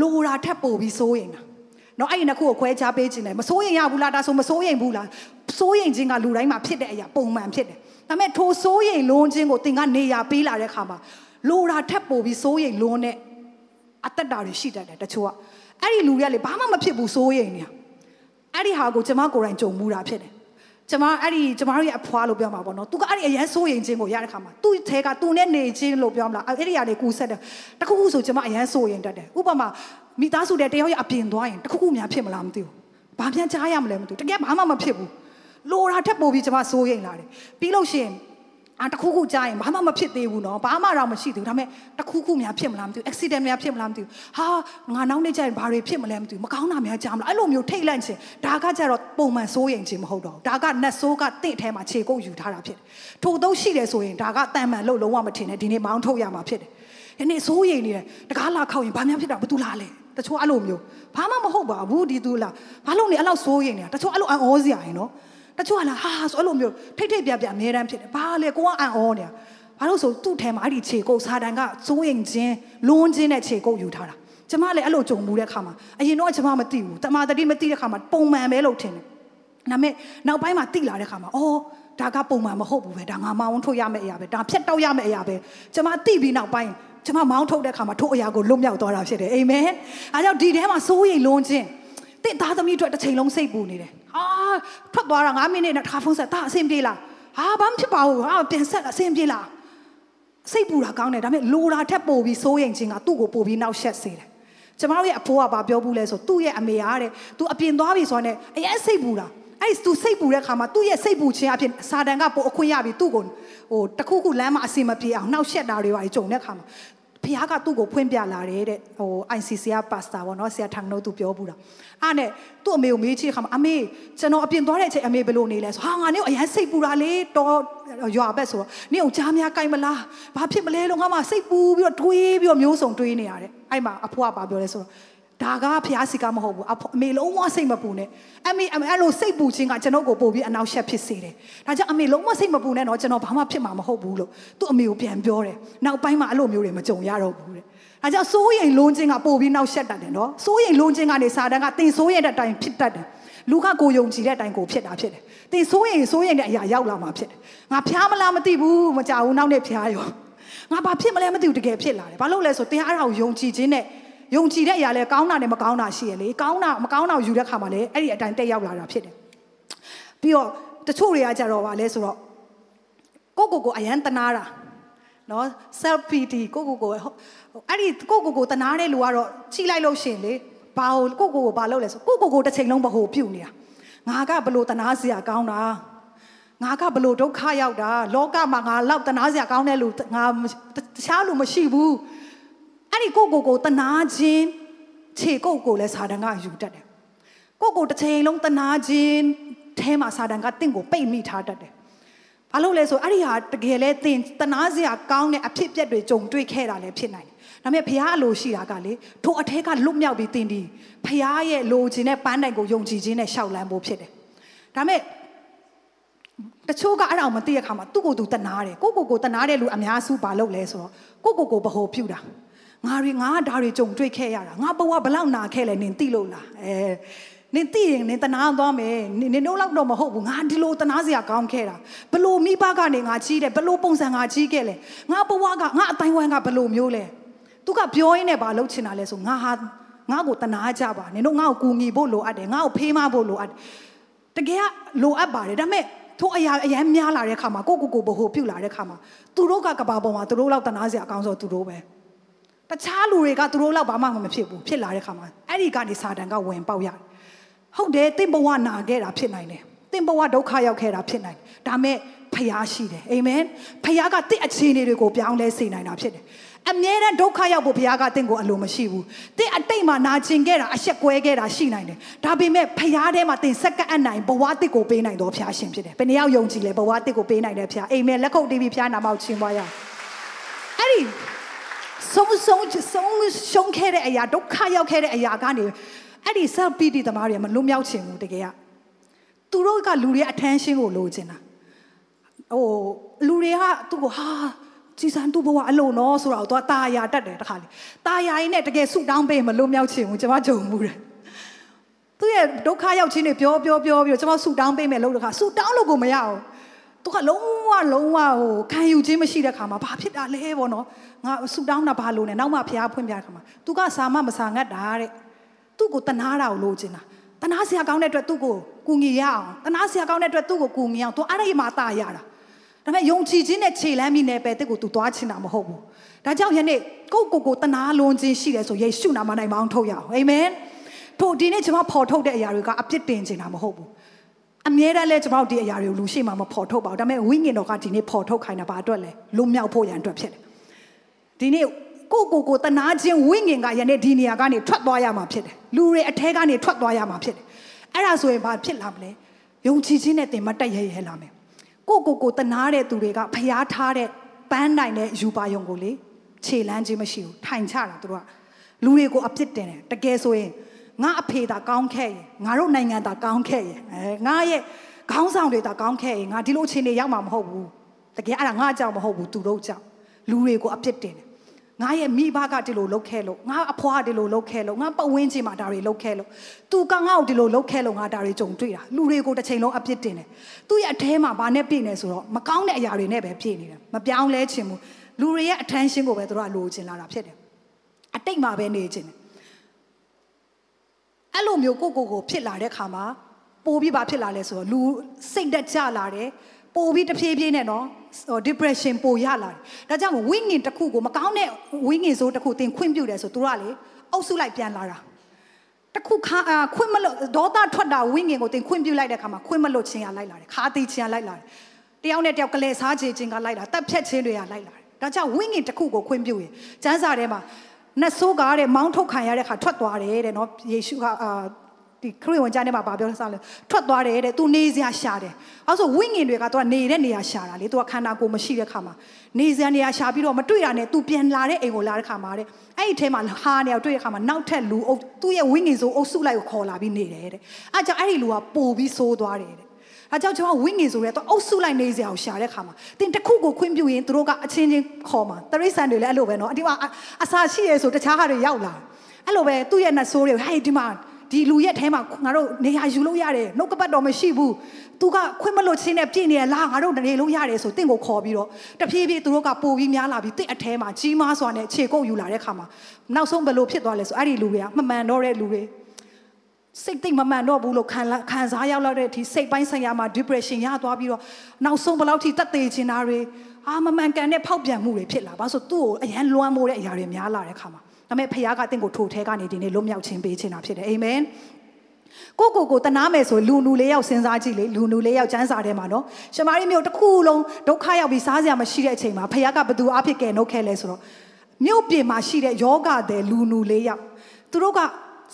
လိုရာထပ်ပို့ပြီးစိုးရင်တာ။နော်အဲ့ဒီနှစ်ခုကိုခွဲခြားပေးခြင်းတယ်မစိုးရင်ရဘူးလားဒါဆိုမစိုးရင်ဘူးလားစိုးရင်ခြင်းကလူတိုင်းမှာဖြစ်တဲ့အရာပုံမှန်ဖြစ်တယ်။ဒါပေမဲ့ထိုစိုးရင်လုံးခြင်းကိုသင်ကနေရာပေးလာတဲ့အခါမှာလိုရာထပ်ပို့ပြီးစိုးရင်လုံးတဲ့ အသက်တာတွေရှိတတ်တယ်တချို့ကအဲ့ဒီလူတွေကလေဘာမှမဖြစ်ဘူးစိုးရိမ်နေအဲ့ဒီဟာကိုကျမကိုယ်တိုင်ကြုံမှုတာဖြစ်တယ်ကျမအဲ့ဒီကျမတို့ရဲ့အဖွားလို့ပြောမှာပေါ့နော်။ तू ကအဲ့ဒီအရန်စိုးရင်ချင်းကိုရတဲ့ခါမှာ तू ထဲက तू နဲ့နေချင်းလို့ပြောမလား။အဲ့ဒီကနေကူဆက်တယ်။တခုခုဆိုကျမအရန်စိုးရင်တတ်တယ်။ဥပမာမိသားစုတဲ့တယောက်ရဲ့အပြင်သွားရင်တခုခုများဖြစ်မလားမသိဘူး။ဘာပြန်ကြားရမလဲမသိဘူး။တကယ်ဘာမှမဖြစ်ဘူး။လိုတာထက်ပိုပြီးကျမစိုးရင်လာတယ်။ပြီးလို့ရှိရင် အာတခုခုကြားရင်ဘာမှမဖြစ်သေးဘူးနော်ဘာမှတော့မရှိသေးဘူးဒါပေမဲ့တခုခုများဖြစ်မလားမသိဘူး accident များဖြစ်မလားမသိဘူးဟာငါနောက်နေ့ကျရင်ဘာတွေဖြစ်မလဲမသိဘူးမကောင်းတာများကြားမလားအဲ့လိုမျိုးထိတ်လန့်ခြင်းဒါကကြတော့ပုံမှန်စိုးရင်ခြင်းမဟုတ်တော့ဘူးဒါကနတ်ဆိုးကတင့်ထဲမှာခြေကုပ်ယူထားတာဖြစ်တယ်ထို့သောရှိတယ်ဆိုရင်ဒါကတန်မှန်လို့လုံးဝမထင်နဲ့ဒီနေ့မောင်းထုတ်ရမှာဖြစ်တယ်ဒီနေ့စိုးရင်နေတယ်တကားလာခောက်ရင်ဘာများဖြစ်တာဘာတူလာလဲတချို့အဲ့လိုမျိုးဘာမှမဟုတ်ပါဘူးဒီသူလားဘာလို့လဲအဲ့လောက်စိုးရင်နေတာတချို့အဲ့လိုအံ့ဩစရာရင်နော် တချို့ကလာဟာဆိုအဲ့လိုမျိုးထိတ်ထိတ်ပြပြအများတန်းဖြစ်တယ်ဘာလဲကိုကအံ့ဩနေတာဘာလို့ဆိုသူ့ထဲမှာအဲ့ဒီခြေကုပ်စာတန်ကစိုးရင်ချင်းလွန်းချင်းတဲ့ခြေကုပ်ယူထားတာကျမလည်းအဲ့လိုကြုံမှုတဲ့ခါမှာအရင်တော့ကျမမသိဘူးတမာတတိမသိတဲ့ခါမှာပုံမှန်ပဲလို့ထင်တယ်ဒါပေမဲ့နောက်ပိုင်းမှာသိလာတဲ့ခါမှာအော်ဒါကပုံမှန်မဟုတ်ဘူးပဲဒါငါမောင်းထုတ်ရမယ့်အရာပဲဒါဖြတ်တောက်ရမယ့်အရာပဲကျမသိပြီးနောက်ပိုင်းကျမမောင်းထုတ်တဲ့ခါမှာထို့အရာကိုလွတ်မြောက်သွားတာဖြစ်တယ်အာမင်အားကြောင့်ဒီထဲမှာစိုးရိမ်လွန်းခြင်း တင့်သားသမီးအတွက်တစ်ချိန်လုံးစိတ်ပူနေတယ်ဟာထွက်သွားတာ9မိနစ်နဲ့တစ်ခါဖုန်းဆက်တာအဆင်ပြေလားဟာဘာမှဖြစ်ပါဘူးဟာပြန်ဆက်အဆင်ပြေလားစိတ်ပူတာကောင်းတယ်ဒါပေမဲ့လိုတာထက်ပိုပြီးစိုးရိမ်ခြင်းကသူ့ကိုပိုပြီးနောက်ဆက်စေတယ်ကျမတို့ရဲ့အဖိုးကဘာပြောဘူးလဲဆိုသူ့ရဲ့အမေအားတဲ့ तू အပြင်သွားပြီဆိုတော့ ਨੇ အရင်စိတ်ပူတာအဲ့ तू စိတ်ပူတဲ့ခါမှာသူ့ရဲ့စိတ်ပူခြင်းအပြင်စာတန်ကပိုအခွင့်ရပြီသူ့ကိုဟိုတခုခုလမ်းမှာအစီမပြေအောင်နှောက်ရှက်တာတွေပါကြုံတဲ့ခါမှာ ဖခင်ကသူ့ကိုဖွင့်ပြလာတယ်တဲ့ဟို ICC ကပါစတာပေါ့နော်ဆရာထောင်တို့သူပြောဘူးတာအဲ့နဲ့သူ့အမေကိုမေးချစ်ခါမှာအမေကျွန်တော်အပြင်သွားတဲ့အချိန်အမေဘယ်လိုနေလဲဆိုဟာငါနဲ့အရင်စိတ်ပူတာလေတော်ရွာဘက်ဆိုတော့နင့်ကိုကြားများကြိုက်မလားဘာဖြစ်မလဲလို့ငါမှစိတ်ပူပြီးတော့တွေးပြီးတော့မျိုးစုံတွေးနေရတယ်အဲ့မှာအဖွားကပြောလဲဆိုတော့ ဒါကဖျားစီကမဟုတ်ဘူးအမေလုံးဝစိတ်မပူနဲ့အမေအဲ့လိုစိတ်ပူခြင်းကကျွန်တော်ကိုပို့ပြီးအနောက်ရှက်ဖြစ်စေတယ်ဒါကြောင့်အမေလုံးဝစိတ်မပူနဲ့တော့ကျွန်တော်ဘာမှဖြစ်မှာမဟုတ်ဘူးလို့သူ့အမေကိုပြန်ပြောတယ်နောက်ပိုင်းမှာအဲ့လိုမျိုးတွေမကြုံရတော့ဘူးတဲ့ဒါကြောင့်စိုးရိမ်လုံးခြင်းကပို့ပြီးနောက်ရှက်တတ်တယ်နော်စိုးရိမ်လုံးခြင်းကနေစာတန်ကတင်စိုးရိမ်တဲ့အတိုင်းဖြစ်တတ်တယ်လူကကိုယုံကြည်တဲ့အတိုင်းကိုဖြစ်တာဖြစ်တယ်တင်စိုးရိမ်စိုးရိမ်တဲ့အရာရောက်လာမှာဖြစ်တယ်ငါဖျားမလားမသိဘူးမကြဘူးနောက်နေ့ဖျားရောငါဘာဖြစ်မလဲမသိဘူးတကယ်ဖြစ်လာတယ်ဘာလို့လဲဆိုတင်အားတော်ယုံကြည်ခြင်းနဲ့ ယုံကြည်တဲ့အရာလဲကောင်းတာနဲ့မကောင်းတာရှိရလေကောင်းတာမကောင်းတာယူတဲ့ခါမှာလည်းအဲ့ဒီအတိုင်းတက်ရောက်လာတာဖြစ်တယ်ပြီးတော့တချို့တွေကကြတော့ဗာလဲဆိုတော့ကိုကိုကိုအရန်တနာတာနော် self pity ကိုကိုကိုအဲ့ဒီကိုကိုကိုတနာတဲ့လူကတော့ချိလိုက်လို့ရှင်လေဘာကိုကိုကိုကိုဘာလုပ်လဲဆိုကိုကိုကိုတစ်ချိန်လုံးဘဟုပြုတ်နေတာငါကဘလို့တနာစရာကောင်းတာငါကဘလို့ဒုက္ခရောက်တာလောကမှာငါလောက်တနာစရာကောင်းတဲ့လူငါတခြားလူမရှိဘူး အဲ့ဒီကိုကိုကိုတနာခြင်းခြေကိုကိုလည်းစာတန်ကယူတတ်တယ်ကိုကိုတစ်ချိန်လုံးတနာခြင်းအဲမှာစာတန်ကတင့်ကိုပိတ်မိထားတတ်တယ်ဘာလို့လဲဆိုအဲ့ဒီဟာတကယ်လဲတင်တနာစရာကောင်းတဲ့အဖြစ်အပျက်တွေကြုံတွေ့ခဲ့တာလည်းဖြစ်နိုင်တယ်ဒါပေမဲ့ဘုရားအလိုရှိတာကလေထိုအထက်ကလွတ်မြောက်ပြီးတင်ဒီဘုရားရဲ့လိုချင်တဲ့ပန်းတိုင်ကိုယုံကြည်ခြင်းနဲ့ရှောက်လန်းဖို့ဖြစ်တယ်ဒါပေမဲ့တချို့ကအဲ့ဒါကိုမသိတဲ့အခါမှာသူ့ကိုယ်သူတနာတယ်ကိုကိုကိုတနာတဲ့လူအများစုဘာလုပ်လဲဆိုတော့ကိုကိုကိုဘ ਹੁ ပြူတာ ငါတွေငါဒါတွေကြုံတွေ့ခဲ့ရတာငါဘဝဘလောက်နာခဲ့လဲနင်သိလို့လားအဲနင်သိရင်နင်တနာသွားမယ်နင်တို့လောက်တော့မဟုတ်ဘူးငါဒီလိုတနာစရာကောင်းခဲ့တာဘလို့မိဘကနေငါကြီးတယ်ဘလို့ပုံစံငါကြီးခဲ့လဲငါဘဝကငါအတိုင်းဝိုင်းကဘလို့မျိုးလဲသူကပြောရင်းနဲ့ဘာလုပ်ချင်တာလဲဆိုငါဟာငါ့ကိုတနာကြပါနင်တို့ငါ့ကိုကူညီဖို့လိုအပ်တယ်ငါ့ကိုဖေးမဖို့လိုအပ်တယ်တကယ်ကလိုအပ်ပါတယ်ဒါပေမဲ့ထိုအရာအရန်များလာတဲ့ခါမှာကိုကိုကိုဘဟိုပြုတ်လာတဲ့ခါမှာသူတို့ကကဘာပေါ်မှာသူတို့လောက်တနာစရာအကောင်းဆုံးသူတို့ပဲ တခြားလူတွေကသူတို့လောက်ဘာမှမဖြစ်ဘူးဖြစ်လာတဲ့ခါမှာအဲ့ဒီကနေစာတန်ကဝင်ပေါက်ရတယ်ဟုတ်တယ်တင့်ဘဝနာခဲ့တာဖြစ်နိုင်တယ်တင့်ဘဝဒုက္ခရောက်ခဲ့တာဖြစ်နိုင်တယ်ဒါမဲ့ဖယားရှိတယ်အာမင်ဖယားကတင့်အခြေအနေတွေကိုပြောင်းလဲစေနိုင်တာဖြစ်တယ်အမြဲတမ်းဒုက္ခရောက်ဖို့ဘုရားကတင့်ကိုအလိုမရှိဘူး။တင့်အတိတ်မှာနာကျင်ခဲ့တာအဆက်ကွဲခဲ့တာရှိနိုင်တယ်။ဒါပေမဲ့ဘုရားထဲမှာတင်စက္ကန့်အနိုင်ဘဝတစ်ကိုပေးနိုင်တော်ဘုရားရှင်ဖြစ်တယ်။ဘယ်နှယောက်ယုံကြည်လဲဘဝတစ်ကိုပေးနိုင်တယ်ဘုရား။အာမင်လက်ခုပ်တီးပြီးဘုရားနာမကိုချီးမွမ်းရအောင်။အဲ့ဒီ ဆုံးဆုံးဆုံးရှုံးခဲ့တဲ့အရာဒုက္ခရောက်ခဲ့တဲ့အရာကနေအဲ့ဒီ self pity သမားတွေမလွတ်မြောက်ချင်ဘူးတကယ်ကသူတို့ကလူတွေအထမ်းရှင်းကိုလိုချင်တာဟိုလူတွေကသူ့ကိုဟာကြည်စံသူ့ဘဝအလုံးနော်ဆိုတော့သူကตาရတတ်တယ်တခါလေตาရရင်နဲ့တကယ်ဆူတောင်းပေးမလွတ်မြောက်ချင်ဘူးကျွန်မကြုံမှုတယ်သူရဲ့ဒုက္ခရောက်ခြင်းတွေပြောပြောပြောပြောကျွန်မဆူတောင်းပေးမယ်လို့တခါဆူတောင်းလို့ကိုမရအောင် သူကလုံးဝလုံးဝဟိုခံယူခြင်းမရှိတဲ့ခါမှာဘာဖြစ်တာလဲပေါ့နော်ငါဆူတောင်းတာဘာလို့လဲနောက်မှဖျားဖွင့်ပြတဲ့ခါမှာသူကစာမမစာငတ်တာတဲ့သူ့ကိုတနာတာကိုလိုချင်တာတနာစရာကောင်းတဲ့အတွက်သူ့ကိုကူညီရအောင်တနာစရာကောင်းတဲ့အတွက်သူ့ကိုကူညီအောင်သူအဲ့ဒီမှာတာရတာဒါပေမဲ့ယုံကြည်ခြင်းနဲ့ခြေလမ်းမိနေပဲတက်ကိုသူသွားချင်တာမဟုတ်ဘူးဒါကြောင့်ယနေ့ကိုကိုကိုတနာလွန်ခြင်းရှိတယ်ဆိုယေရှုနာမ၌မောင်းထုတ်ရအောင်အာမင်ထို့ဒီနေ့ကျွန်မဖော်ထုတ်တဲ့အရာတွေကအပြစ်တင်ခြင်းတာမဟုတ်ဘူး အမြဲတမ်းလဲကျွန်တော်ဒီအရာတွေကိုလူရှိမှမဖော်ထုတ်ပါဘူးဒါပေမဲ့ဝိညာဉ်တော်ကဒီနေ့ဖော်ထုတ်ခိုင်းတာဘာအတွက်လဲလွမြောက်ဖို့ရန်အတွက်ဖြစ်တယ်ဒီနေ့ကိုကိုကိုတနာခြင်းဝိညာဉ်ကယနေ့ဒီနေရာကနေထွက်သွားရမှာဖြစ်တယ်လူတွေအထဲကနေထွက်သွားရမှာဖြစ်တယ်အဲ့ဒါဆိုရင်ဘာဖြစ်လာမလဲယုံကြည်ခြင်းနဲ့တင်မတက်ရဲရဲလာမယ်ကိုကိုကိုတနာတဲ့သူတွေကဖျားထားတဲ့ပန်းနိုင်တဲ့ယူပါယုံကိုလေခြေလန်းခြင်းမရှိဘူးထိုင်ချတာသူတို့ကလူတွေကိုအပြစ်တင်တယ်တကယ်ဆိုရင် ငါအဖေသာကောင်းခဲ့ရင်ငါတို့နိုင်ငံသာကောင်းခဲ့ရင်အဲငါရဲ့ခေါင်းဆောင်တွေသာကောင်းခဲ့ရင်ငါဒီလိုအခြေအနေရောက်မှာမဟုတ်ဘူးတကယ်အဲ့ဒါငါကြောင့်မဟုတ်ဘူးသူတို့ကြောင့်လူတွေကိုအပြစ်တင်တယ်ငါရဲ့မိဘကဒီလိုလုပ်ခဲ့လို့ငါအဖွားဒီလိုလုပ်ခဲ့လို့ငါပတ်ဝန်းကျင်မှာဒါတွေလုပ်ခဲ့လို့သူကငါ့ကိုဒီလိုလုပ်ခဲ့လို့ငါဒါတွေကြုံတွေ့တာလူတွေကိုတစ်ချိန်လုံးအပြစ်တင်တယ်သူ့ရဲ့အထဲမှာဘာနဲ့ပြည့်နေဆိုတော့မကောင်းတဲ့အရာတွေနဲ့ပဲပြည့်နေတယ်မပြောင်းလဲချင်ဘူးလူတွေရဲ့ attention ကိုပဲသူတို့ကလိုချင်လာတာဖြစ်တယ်အတိတ်မှာပဲနေချင်တယ် အဲ့လိုမျိုးကိုကိုကိုဖြစ်လာတဲ့ခါမှာပိုပြီးဘာဖြစ်လာလဲဆိုတော့လူစိတ်တက်ကြလာတယ်ပိုပြီးတဖြည်းဖြည်းနဲ့နော်ဟို depression ပိုရလာတယ်ဒါကြောင့်ဝိညာဉ်တစ်ခုကိုမကောင်းတဲ့ဝိညာဉ်စိုးတစ်ခုသင်ခွင့်ပြုတယ်ဆိုသူကလေအုပ်စုလိုက်ပြန်လာတာတခုခါခွင့်မလို့ဒေါသထွက်တာဝိညာဉ်ကိုသင်ခွင့်ပြုလိုက်တဲ့ခါမှာခွင့်မလို့ခြင်းရလိုက်လာတယ်ခါသေးခြင်းရလိုက်လာတယ်တယောက်နဲ့တယောက်ကလေးစားချေခြင်းကလိုက်လာတက်ဖြတ်ခြင်းတွေကလိုက်လာတယ်ဒါကြောင့်ဝိညာဉ်တစ်ခုကိုခွင့်ပြုရင်ကျမ်းစာထဲမှာ နတ်ဆိုးကားတဲ့မောင်းထုတ်ခံရတဲ့ခါထွက်သွားတယ်တဲ့နော်ယေရှုကအာဒီခရစ်ဝင်ကျမ်းထဲမှာဗာပြောစားလဲထွက်သွားတယ်တဲ့သူနေစရာရှာတယ်အဲဆိုဝိညာဉ်တွေကသူကနေတဲ့နေရာရှာတာလေသူကခန္ဓာကိုယ်မရှိတဲ့ခါမှာနေစရာနေရာရှာပြီးတော့မတွေ့တာနဲ့သူပြန်လာတဲ့အိမ်ကိုလာတဲ့ခါမှာတဲ့အဲ့ဒီထဲမှာဟာနေရာတွေ့တဲ့ခါမှာနောက်ထပ်လူအုပ်သူ့ရဲ့ဝိညာဉ်ဆိုအုပ်စုလိုက်ကိုခေါ်လာပြီးနေတယ်တဲ့အဲကြောင့်အဲ့ဒီလူကပို့ပြီးဆိုးသွားတယ်တဲ့ အဲကြောင့်ကျွန်တော်ဝိညာဉ်ဆိုရဲတော့အုပ်စုလိုက်နေစရာကိုရှာတဲ့ခါမှာတင်တစ်ခုကိုခွင့်ပြုရင်သူတို့ကအချင်းချင်းခေါ်မှာတရိษံတွေလည်းအဲ့လိုပဲနော်အဒီမှာအစာရှိရဲဆိုတခြားဟာတွေရောက်လာအဲ့လိုပဲသူ့ရဲ့နှဆိုးတွေဟဲ့ဒီမှာဒီလူရဲ့အဲမှာငါတို့နေရာယူလို့ရတယ်နှုတ်ကပတ်တော်မရှိဘူးသူကခွင့်မလို့ချင်းနဲ့ပြည့်နေရလားငါတို့နေလို့ရတယ်ဆိုတင့်ကိုခေါ်ပြီးတော့တဖြည်းဖြည်းသူတို့ကပို့ပြီးများလာပြီးတင့်အထဲမှာကြီးမားစွာနဲ့ခြေကုပ်ယူလာတဲ့ခါမှာနောက်ဆုံးဘယ်လိုဖြစ်သွားလဲဆိုအဲ့ဒီလူတွေကမမှန်တော့တဲ့လူတွေ စိတ်သိမ့်မမှန်တော့ဘူးလို့ခံခံစားရောက်လာတဲ့အထိစိတ်ပိုင်းဆိုင်ရာမှာ depression ရသွားပြီးတော့နောက်ဆုံးဘယ်လောက်ထိတက်သေးချင်တာတွေအာမမှန်ကန်တဲ့ဖောက်ပြန်မှုတွေဖြစ်လာပါဆိုသူ့ကိုအရန်လွမ်းမိုးတဲ့အရာတွေများလာတဲ့ခါမှာဒါပေမဲ့ဖခင်ကတင့်ကိုထိုထဲကနေဒီနေ့လွတ်မြောက်ခြင်းပေးခြင်းတာဖြစ်တယ်အာမင်ကိုကိုကိုတနာမယ်ဆိုလူလူလေးယောက်စဉ်းစားကြည့်လေလူလူလေးယောက်ကျမ်းစာထဲမှာနော်ရှမာရိမြို့တစ်ခုလုံးဒုက္ခရောက်ပြီးစားစရာမရှိတဲ့အချိန်မှာဖခင်ကဘသူအဖြစ်ကယ်နှုတ်ခဲ့လဲဆိုတော့မြို့ပြင်မှာရှိတဲ့ယောဂတဲ့လူလူလေးယောက်သူတို့က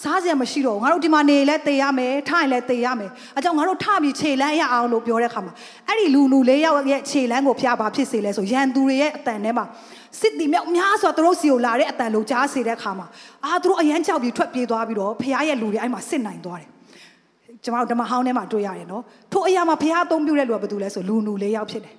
စားစရာမရှိတော့ငါတို့ဒီမှာနေလဲတေရမယ်ထိုင်လဲတေရမယ်အကြောင်းငါတို့ထပြီးခြေလန်းရအောင်လို့ပြောတဲ့ခါမှာအဲ့ဒီလူလူလေးယောက်ရဲ့ခြေလန်းကိုဖျားပါဖြစ်စေလဲဆိုရန်သူတွေရဲ့အတန်ထဲမှာစစ်တီမြောက်များစွာသူတို့စီကိုလာတဲ့အတန်လို့ကြားစေတဲ့ခါမှာအာသူတို့အရန်ကြောက်ပြီးထွက်ပြေးသွားပြီးတော့ဖခင်ရဲ့လူတွေအဲ့မှာစစ်နိုင်သွားတယ်ကျွန်တော်ဓမ္မဟောင်းထဲမှာတွေ့ရတယ်နော်ထိုအရာမှာဖခင်အသုံးပြုတဲ့လူကဘာတူလဲဆိုလူနူလေးယောက်ဖြစ်တယ်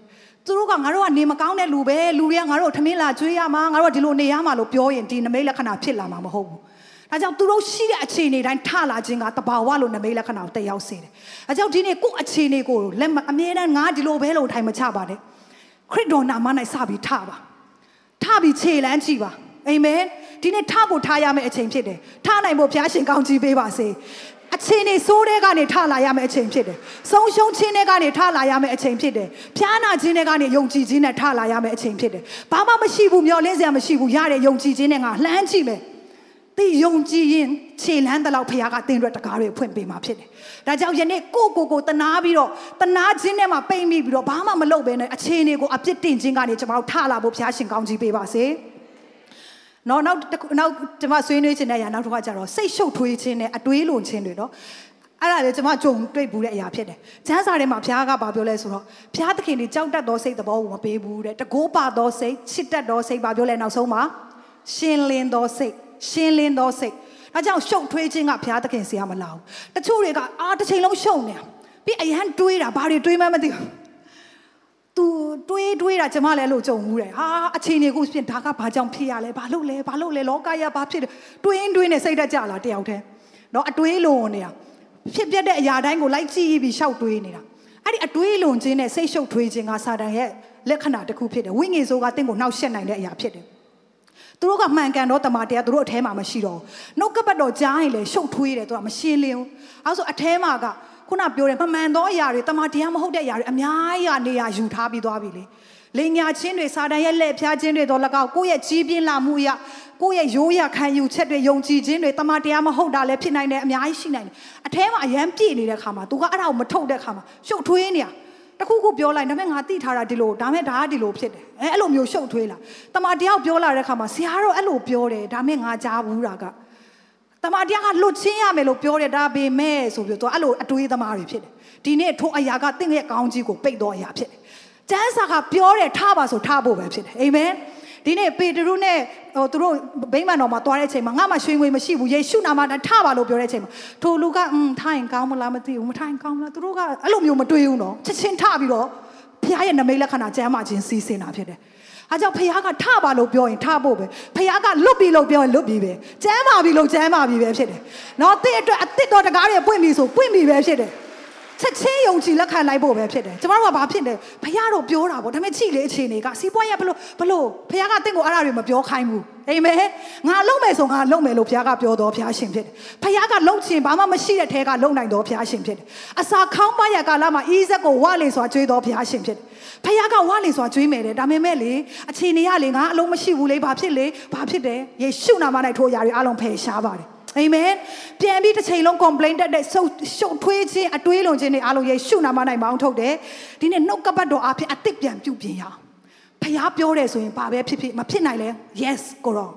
သူတို့ကငါတို့ကနေမကောင်းတဲ့လူပဲလူတွေကငါတို့ထမင်းလာကျွေးရမှာငါတို့ဒီလိုနေရမှာလို့ပြောရင်ဒီနမိတ်လက္ခဏာဖြစ်လာမှာမဟုတ်ဘူး။ ဒါကြောင့်သူတို့ရှိတဲ့အခြေအနေတိုင်းထလာခြင်းကတဘာဝလို့နမိတ်လက္ခဏာကိုတက်ရောက်စေတယ်။အဲကြောင့်ဒီနေ့ကိုယ့်အခြေအနေကိုလက်အမြဲတမ်းငါဒီလိုပဲလို့ထိုင်မချပါနဲ့။ခရစ်တော်နာမ၌စပြီးထပါ။ထပြီးခြေလန်းကြည့်ပါ။အာမင်။ဒီနေ့ထကိုထားရမယ့်အချိန်ဖြစ်တယ်။ထနိုင်ဖို့ဘုရားရှင်ကောင်းချီးပေးပါစေ။အချိန်နေစိုးတဲ့ကနေထလာရမယ့်အချိန်ဖြစ်တယ်။ဆုံးရှုံးခြင်းတွေကနေထလာရမယ့်အချိန်ဖြစ်တယ်။ဖျားနာခြင်းတွေကနေယုံကြည်ခြင်းနဲ့ထလာရမယ့်အချိန်ဖြစ်တယ်။ဘာမှမရှိဘူးမျောလင်းစရာမရှိဘူးရတဲ့ယုံကြည်ခြင်းနဲ့ငါလှမ်းကြည့်မယ်။ သင်ယုံကြည်ရင်ခြေလန်းတဲ့လောက်ဖခင်ကသင်တို့တကားတွေဖွင့်ပေးမှာဖြစ်တယ်။ဒါကြောင့်ယနေ့ကိုကိုကိုတနာပြီးတော့တနာခြင်းနဲ့မှပိတ်မိပြီးတော့ဘာမှမလုပ်ဘဲနဲ့အခြေအနေကိုအပြစ်တင်ခြင်းကနေကျွန်တော်တို့ထလာဖို့ဖခင်ရှင်ကောင်းကြီးပေးပါစေ။နော်နောက်နောက်ကျွန်မဆွေးနွေးခြင်းနဲ့ရနောက်တစ်ခါကျတော့စိတ်ရှုပ်ထွေးခြင်းနဲ့အတွေးလွန်ခြင်းတွေနော်အဲ့ဒါလေကျွန်မကြုံတွေ့ဘူးတဲ့အရာဖြစ်တယ်။ကျမ်းစာထဲမှာဘုရားကဘာပြောလဲဆိုတော့ဘုရားသခင်ဒီကြောက်တတ်သောစိတ်သဘောကိုမပေးဘူးတဲ့။တကိုးပါသောစိတ်ချစ်တတ်သောစိတ်ဘာပြောလဲနောက်ဆုံးမှာရှင်လင်းသောစိတ် ရှင်းလင်းသောစိတ်ဒါကြောင့်ရှုပ်ထွေးခြင်းကဘုရားသခင်ဆရာမလာဘူးတချို့တွေကအာတစ်ချိန်လုံးရှုပ်နေတာပြီးအရန်တွေးတာဘာတွေတွေးမှမသိဘူးသူတွေးတွေးတာကျမလည်းလို့ကြုံမှုတယ်ဟာအချိန်တွေကိုပြင်ဒါကဘာကြောင့်ဖြစ်ရလဲဘာလို့လဲဘာလို့လဲလောကရဘာဖြစ်လဲတွင်းတွင်းနဲ့စိတ်တက်ကြလာတယောက်တည်းနော်အတွေးလုံနေတာဖြစ်ပြတဲ့အရာတိုင်းကိုလိုက်ကြည့်ပြီးရှောက်တွေးနေတာအဲ့ဒီအတွေးလုံခြင်းနဲ့စိတ်ရှုပ်ထွေးခြင်းကစာတန်ရဲ့လက္ခဏာတစ်ခုဖြစ်တယ်ဝိငေဆိုးကတင့်ကိုနှောက်ယှက်နိုင်တဲ့အရာဖြစ်တယ် သူတို့ကမှန်ကန်တော့တမန်တရားသူတို့အထဲမှာမရှိတော့နှုတ်ကပတ်တော်ကြားရင်လေရှုပ်ထွေးတယ်သူကမရှင်းလင်းဘူးအဲဆိုအထဲမှာကခုနပြောတယ်မမှန်သောအရာတွေတမန်တရားမဟုတ်တဲ့အရာတွေအများကြီးကနေရာယူထားပြီးသွားပြီလေလိန်ညာချင်းတွေစာတန်ရဲ့လက်ဖျားချင်းတွေတော့လကောက်ကိုယ့်ရဲ့ကြီးပြင်းလာမှုအရာကိုယ့်ရဲ့ရိုးရာခံယူချက်တွေယုံကြည်ခြင်းတွေတမန်တရားမဟုတ်တာလည်းဖြစ်နိုင်တယ်အများကြီးရှိနိုင်တယ်အထဲမှာအယမ်းပြည့်နေတဲ့ခါမှာသူကအဲ့ဒါကိုမထုတ်တဲ့ခါမှာရှုပ်ထွေးနေတာ တခုခုပြောလိုက်ဒါပေမဲ့ငါသိထားတာဒီလိုဒါပေမဲ့ဒါကဒီလိုဖြစ်တယ်အဲအဲ့လိုမျိုးရှုပ်ထွေးလာတမန်တရားပြောလာတဲ့ခါမှာဆရာတော့အဲ့လိုပြောတယ်ဒါပေမဲ့ငါကြားဘူးတာကတမန်တရားကလွတ်ချင်းရမယ်လို့ပြောတယ်ဒါပေမဲ့ဆိုပြီးတော့အဲ့လိုအတွေးသမားတွေဖြစ်တယ်ဒီနေ့ထိုအရာကတင့်ရဲ့ကောင်းကြီးကိုပိတ်တော့အရာဖြစ်တယ်ကျမ်းစာကပြောတယ်ထားပါဆိုထားဖို့ပဲဖြစ်တယ်အာမင် ဒီနေ့ပေတရုနဲ့ဟိုသူတို့ဗိမာန်တော်မှာသွားတဲ့အချိန်မှာငါမှရွှေငွေမရှိဘူးယေရှုနာမနဲ့ထပါလို့ပြောတဲ့အချိန်မှာထိုလူကอืมထိုင်ကောင်းမလားမသိဘူးမထိုင်ကောင်းမလားသူတို့ကအဲ့လိုမျိုးမတွေးဘူးနော်ချက်ချင်းထပြီးတော့ဖခင်ရဲ့နမိတ်လက္ခဏာကျမ်းမာခြင်းစီးစင်တာဖြစ်တယ်အားကြောင့်ဖခင်ကထပါလို့ပြောရင်ထဖို့ပဲဖခင်ကလွတ်ပြီလို့ပြောရင်လွတ်ပြီပဲကျမ်းမာပြီလို့ကျမ်းမာပြီပဲဖြစ်တယ်နော်တဲ့အတွက်အစ်စ်တော်တကားတွေပွင့်ပြီဆိုပွင့်ပြီပဲဖြစ်တယ် ချက်ချင်းယုံကြည်လက်ခံလိုက်ဖို့ပဲဖြစ်တယ်ကျမတို့ကဘာဖြစ်လဲဖခင်တော့ပြောတာပေါ့ဒါပေမဲ့ချိလေအခြေအနေကစီးပွားရေးဘလို့ဘလို့ဖခင်ကတင့်ကိုအဲ့ဒါတွေမပြောခိုင်းဘူးအာမင်ငါလုံမယ်ဆိုငါလုံမယ်လို့ဖခင်ကပြောတော်ဖခင်ရှင်ဖြစ်တယ်ဖခင်ကလုံချင်ဘာမှမရှိတဲ့ထဲကလုံနိုင်တော်ဖခင်ရှင်ဖြစ်တယ်အစာခေါင်းပါရကာလမှာအီးဇက်ကိုဝါလေစွာကြွေးတော်ဖခင်ရှင်ဖြစ်တယ်ဖခင်ကဝါလေစွာကြွေးမယ်တဲ့ဒါပေမဲ့လေအခြေအနေကလေငါအလုံးမရှိဘူးလေဘာဖြစ်လေဘာဖြစ်တယ်ယေရှုနာမ၌ထိုအရာတွေအလုံးဖယ်ရှားပါတယ် အာမင်ပြန်ပြီးတစ်ချိန်လုံး complain တက်တဲ့ရှုပ်ရှုပ်ထွေးခြင်းအတွေးလုံးခြင်းတွေအားလုံးယေရှုနာမ၌မောင်းထုတ်တယ်ဒီနေ့နှုတ်ကပတ်တော်အဖြစ်အစ်စ်ပြန်ပြုပြင်ရအောင်ဖခင်ပြောတယ်ဆိုရင်ဘာပဲဖြစ်ဖြစ်မဖြစ်နိုင်လဲ yes ကိုရော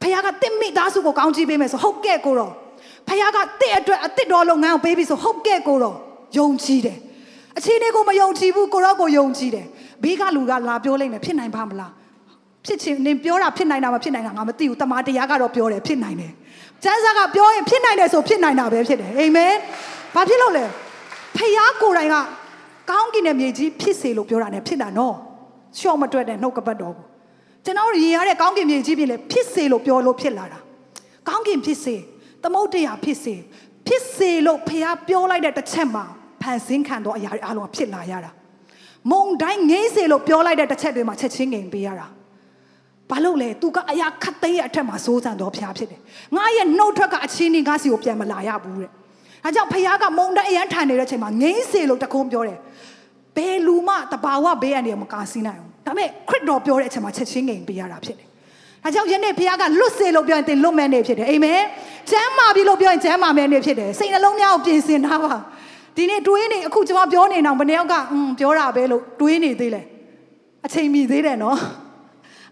ဖခင်ကတင့်မိသားစုကိုကောင်းချီးပေးမယ်ဆိုဟုတ်ကဲ့ကိုရောဖခင်ကတင့်အတွက်အစ်စ်တော်လုပ်ငန်းကိုပေးပြီဆိုဟုတ်ကဲ့ကိုရောယုံကြည်တယ်အခြေအနေကိုမယုံကြည်ဘူးကိုရောကိုယုံကြည်တယ်ဘေးကလူကလာပြောလိုက်မယ်ဖြစ်နိုင်ပါမလားဖြစ်ချင်နင်ပြောတာဖြစ်နိုင်တာမဖြစ်နိုင်တာငါမသိဘူးတမန်တရားကတော့ပြောတယ်ဖြစ်နိုင်တယ် ကျမ်းစာကပြောရင်ဖြစ်နိုင်တယ်ဆိုဖြစ်နိုင်တာပဲဖြစ်တယ်အာမင်ဘာဖြစ်လို့လဲဖခင်ကိုယ်တိုင်ကကောင်းကင်ရဲ့မြေကြီးဖြစ်စေလို့ပြောတာ ਨੇ ဖြစ်တာနော်ရှော့မတွက်တဲ့နှုတ်ကပတ်တော်ကိုကျွန်တော်ရေရတဲ့ကောင်းကင်မြေကြီးဖြစ်လေဖြစ်စေလို့ပြောလို့ဖြစ်လာတာကောင်းကင်ဖြစ်စေသမုတ်တရားဖြစ်စေဖြစ်စေလို့ဖခင်ပြောလိုက်တဲ့တစ်ချက်မှာဖန်ဆင်းခံတော့အရာတွေအားလုံးဖြစ်လာရတာမုံတိုင်းငိမ့်စေလို့ပြောလိုက်တဲ့တစ်ချက်တွေမှာချက်ချင်းငိမ်ပေးရတာ ဘာလို့လဲသူကအရာခတ်သိမ်းရဲ့အထက်မှာစိုးစံတော်ဖျားဖြစ်တယ်ငါရဲ့နှုတ်ထွက်ကအချင်းင်းငါစီကိုပြန်မလာရဘူးတဲ့အဲကြောင့်ဖျားကမုံတဲ့အရန်ထိုင်နေတဲ့အချိန်မှာငိမ့်စေလို့တကုံးပြောတယ်ဘယ်လူမှတဘာဝဘေးအနေမကာစီးနိုင်ဘူးဒါပေမဲ့ခရစ်တော်ပြောတဲ့အချိန်မှာချက်ချင်းငိမ်ပေးရတာဖြစ်တယ်။ဒါကြောင့်ယနေ့ဘုရားကလွတ်စေလို့ပြောရင်သင်လွတ်မဲ့နေဖြစ်တယ်။အာမင်။ကျမ်းမာပြီလို့ပြောရင်ကျမ်းမာမဲ့နေဖြစ်တယ်။စိတ်နှလုံးများကိုပြင်ဆင်ထားပါ။ဒီနေ့တွေးနေအခုကျွန်မပြောနေအောင်ဘယ်နှယောက်ကอืมပြောတာပဲလို့တွေးနေသေးလဲ။အချိန်မီသေးတယ်နော်။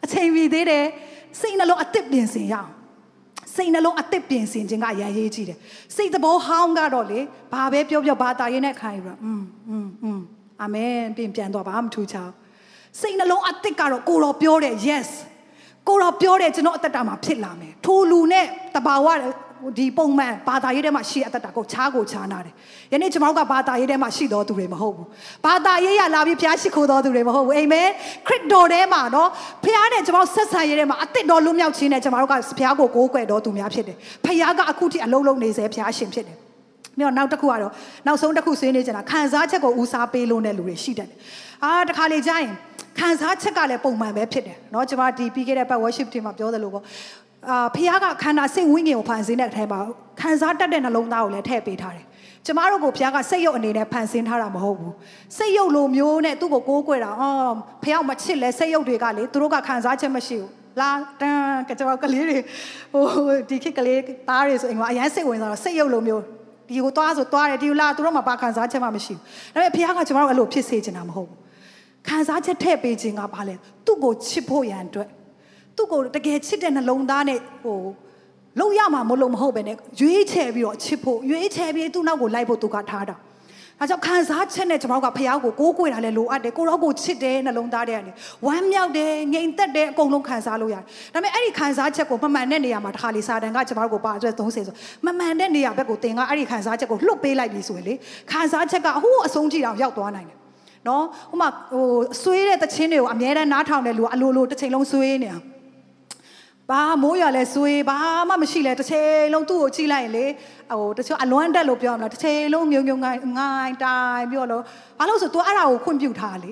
အချိန်မီသေးတယ်။စိတ်နှလုံးအသစ်ပြင်ဆင်ရအောင်။စိတ်နှလုံးအသစ်ပြင်ဆင်ခြင်းကအရန်ရေးကြည့်တယ်။စိတ်သဘောဟောင်းကတော့လေဘာပဲပြောပြောဘာတာရင်းနဲ့ခံရတာ။อืมอืมอืมအာမင်ပြင်ပြန်တော့ဘာမှမထူးချောင်း။စိတ်နှလုံးအသစ်ကတော့ကိုတော်ပြောတယ် yes ကိုတော့ပြောတယ်ကျွန်တော်အသက်တာမှာဖြစ်လာမယ်ထိုလူနဲ့တဘာဝ ဒီပုံမှန်ဘာသာရေးထဲမှာရှိအသက်တာကိုခြားကိုခြားနာတယ်ယနေ့ကျွန်တော်ကဘာသာရေးထဲမှာရှိတော်သူတွေမဟုတ်ဘူးဘာသာရေးရလာပြီးဖျားရှိခိုးတော်သူတွေမဟုတ်ဘူးအာမင်ခရစ်တော်ထဲမှာနော်ဖျားနဲ့ကျွန်တော်ဆက်ဆံရေးထဲမှာအသက်တော်လွတ်မြောက်ခြင်းနဲ့ကျွန်တော်တို့ကဖျားကိုကိုးကွယ်တော်သူများဖြစ်တယ်ဖျားကအခုထိအလုံးလုံးနေစေဖျားရှင်ဖြစ်တယ်မြောက်နောက်တစ်ခုကတော့နောက်ဆုံးတစ်ခုဆွေးနွေးချင်တာခံစားချက်ကိုဦးစားပေးလို့တဲ့လူတွေရှိတယ်အာတခါလေကြာရင်ခံစားချက်ကလည်းပုံမှန်ပဲဖြစ်တယ်เนาะကျွန်မဒီပြီးခဲ့တဲ့ဘတ် worship team မှာပြောသလိုပေါ့ အာဖခင်ကခန္ဓာစိတ်ဝိညာဉ်ကိုဖန်ဆင်းတဲ့အထဲမှာခံစားတတ်တဲ့နှလုံးသားကိုလည်းထည့်ပေးထားတယ်ကျမတို့ကိုဘုရားကစိတ်ရုပ်အနေနဲ့ဖန်ဆင်းထားတာမဟုတ်ဘူးစိတ်ရုပ်လိုမျိုးနဲ့သူ့ကိုကိုးကွယ်တာအော်ဖះမချစ်လဲစိတ်ရုပ်တွေကလေသူတို့ကခံစားချက်မရှိဘူးလာတန်းကကျွန်တော်ကလေးတွေဟိုဒီခေတ်ကလေးသားတွေဆိုရင်ကအရန်စိတ်ဝင်စားတော့စိတ်ရုပ်လိုမျိုးဒီကိုသွားဆိုသွားတယ်ဒီကိုလာသူတို့မှဘာခံစားချက်မှမရှိဘူးဒါပေမဲ့ဖခင်ကကျွန်တော်တို့အဲ့လိုဖြစ်စေချင်တာမဟုတ်ဘူးခံစားချက်ထည့်ပေးခြင်းကဘာလဲသူ့ကိုချစ်ဖို့ရန်အတွက် သူ့ကိုတကယ်ချစ်တဲ့နှလုံးသားနဲ့ဟိုလုံရမှာမလို့မဟုတ်ပဲねရွေးချယ်ပြီးတော့ချစ်ဖို့ရွေးချယ်ပြီးသူ့နောက်ကိုလိုက်ဖို့သူကထားတာဒါကြောင့်ခံစားချက်နဲ့ကျွန်တော်တို့ကဖះကိုကိုးကွယ်တာလည်းလိုအပ်တယ်ကိုတော့ကိုချစ်တယ်နှလုံးသားထဲကနေဝမ်းမြောက်တယ်ငြိမ်သက်တယ်အကုန်လုံးခံစားလို့ရတယ်ဒါပေမဲ့အဲ့ဒီခံစားချက်ကိုမမှန်တဲ့နေရာမှာတစ်ခါလေစာတန်ကကျွန်တော်တို့ကိုပါအတွက်30ဆိုမမှန်တဲ့နေရာဘက်ကိုသင်ကအဲ့ဒီခံစားချက်ကိုလှုပ်ပေးလိုက်ပြီဆိုရင်လေခံစားချက်ကဟိုးအဆုံးကြည့်အောင်ရောက်သွားနိုင်တယ်နော်ဟိုမှာဟိုဆွေးတဲ့တခြင်းတွေကိုအများတန်းနားထောင်တဲ့လူကအလိုလိုတစ်ချိန်လုံးဆွေးနေတာ ဘာမိုးရွာလဲဆွေးဘာမှမရှိလဲတစ်ချိန်လုံးသူ့ကိုကြည့်လိုက်ရင်လေဟိုတချို့အလွမ်းတက်လို့ပြောမလားတစ်ချိန်လုံးငုံငုံငိုင်းငိုင်းတိုင်းပြောလို့ဘာလို့ဆို तू အဲ့ဒါကိုခွင့်ပြုထားလေ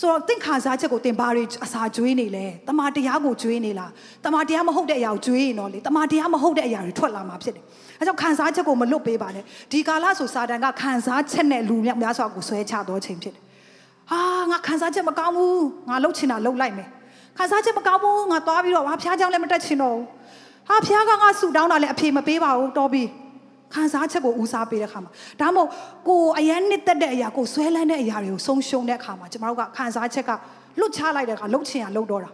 ဆိုတော့တင့်ခါစားချက်ကိုတင်ဘာတွေအစာကျွေးနေလဲတမာတရားကိုကျွေးနေလားတမာတရားမဟုတ်တဲ့အရာကိုကျွေးရင်တော့လေတမာတရားမဟုတ်တဲ့အရာတွေထွက်လာမှာဖြစ်တယ်အဲကြောင့်ခံစားချက်ကိုမလွတ်ပေးပါနဲ့ဒီကာလဆိုစာတန်ကခံစားချက်နဲ့လူများများစွာကိုဆွဲချတော့ချိန်ဖြစ်တယ်ဟာငါခံစားချက်မကောင်းဘူးငါလှုပ်ချင်တာလှုပ်လိုက်မယ် ခံစားချက်မကောင်းဘူးငါသွားပြီးတော့ငါဖျားကြောင်လည်းမတက်ချင်တော့ဘူးဟာဖျားကငါဆူတောင်းတာလည်းအဖေမပေးပါဘူးတော်ပြီခံစားချက်ကိုဦးစားပေးတဲ့အခါမှာဒါမှမဟုတ်ကိုအရန်နှစ်သက်တဲ့အရာကိုဆွဲလန်းတဲ့အရာတွေကိုဆုံးရှုံးတဲ့အခါမှာကျမတို့ကခံစားချက်ကလွတ်ချလိုက်တဲ့အခါလှုပ်ချင်ရလှုပ်တော့တာ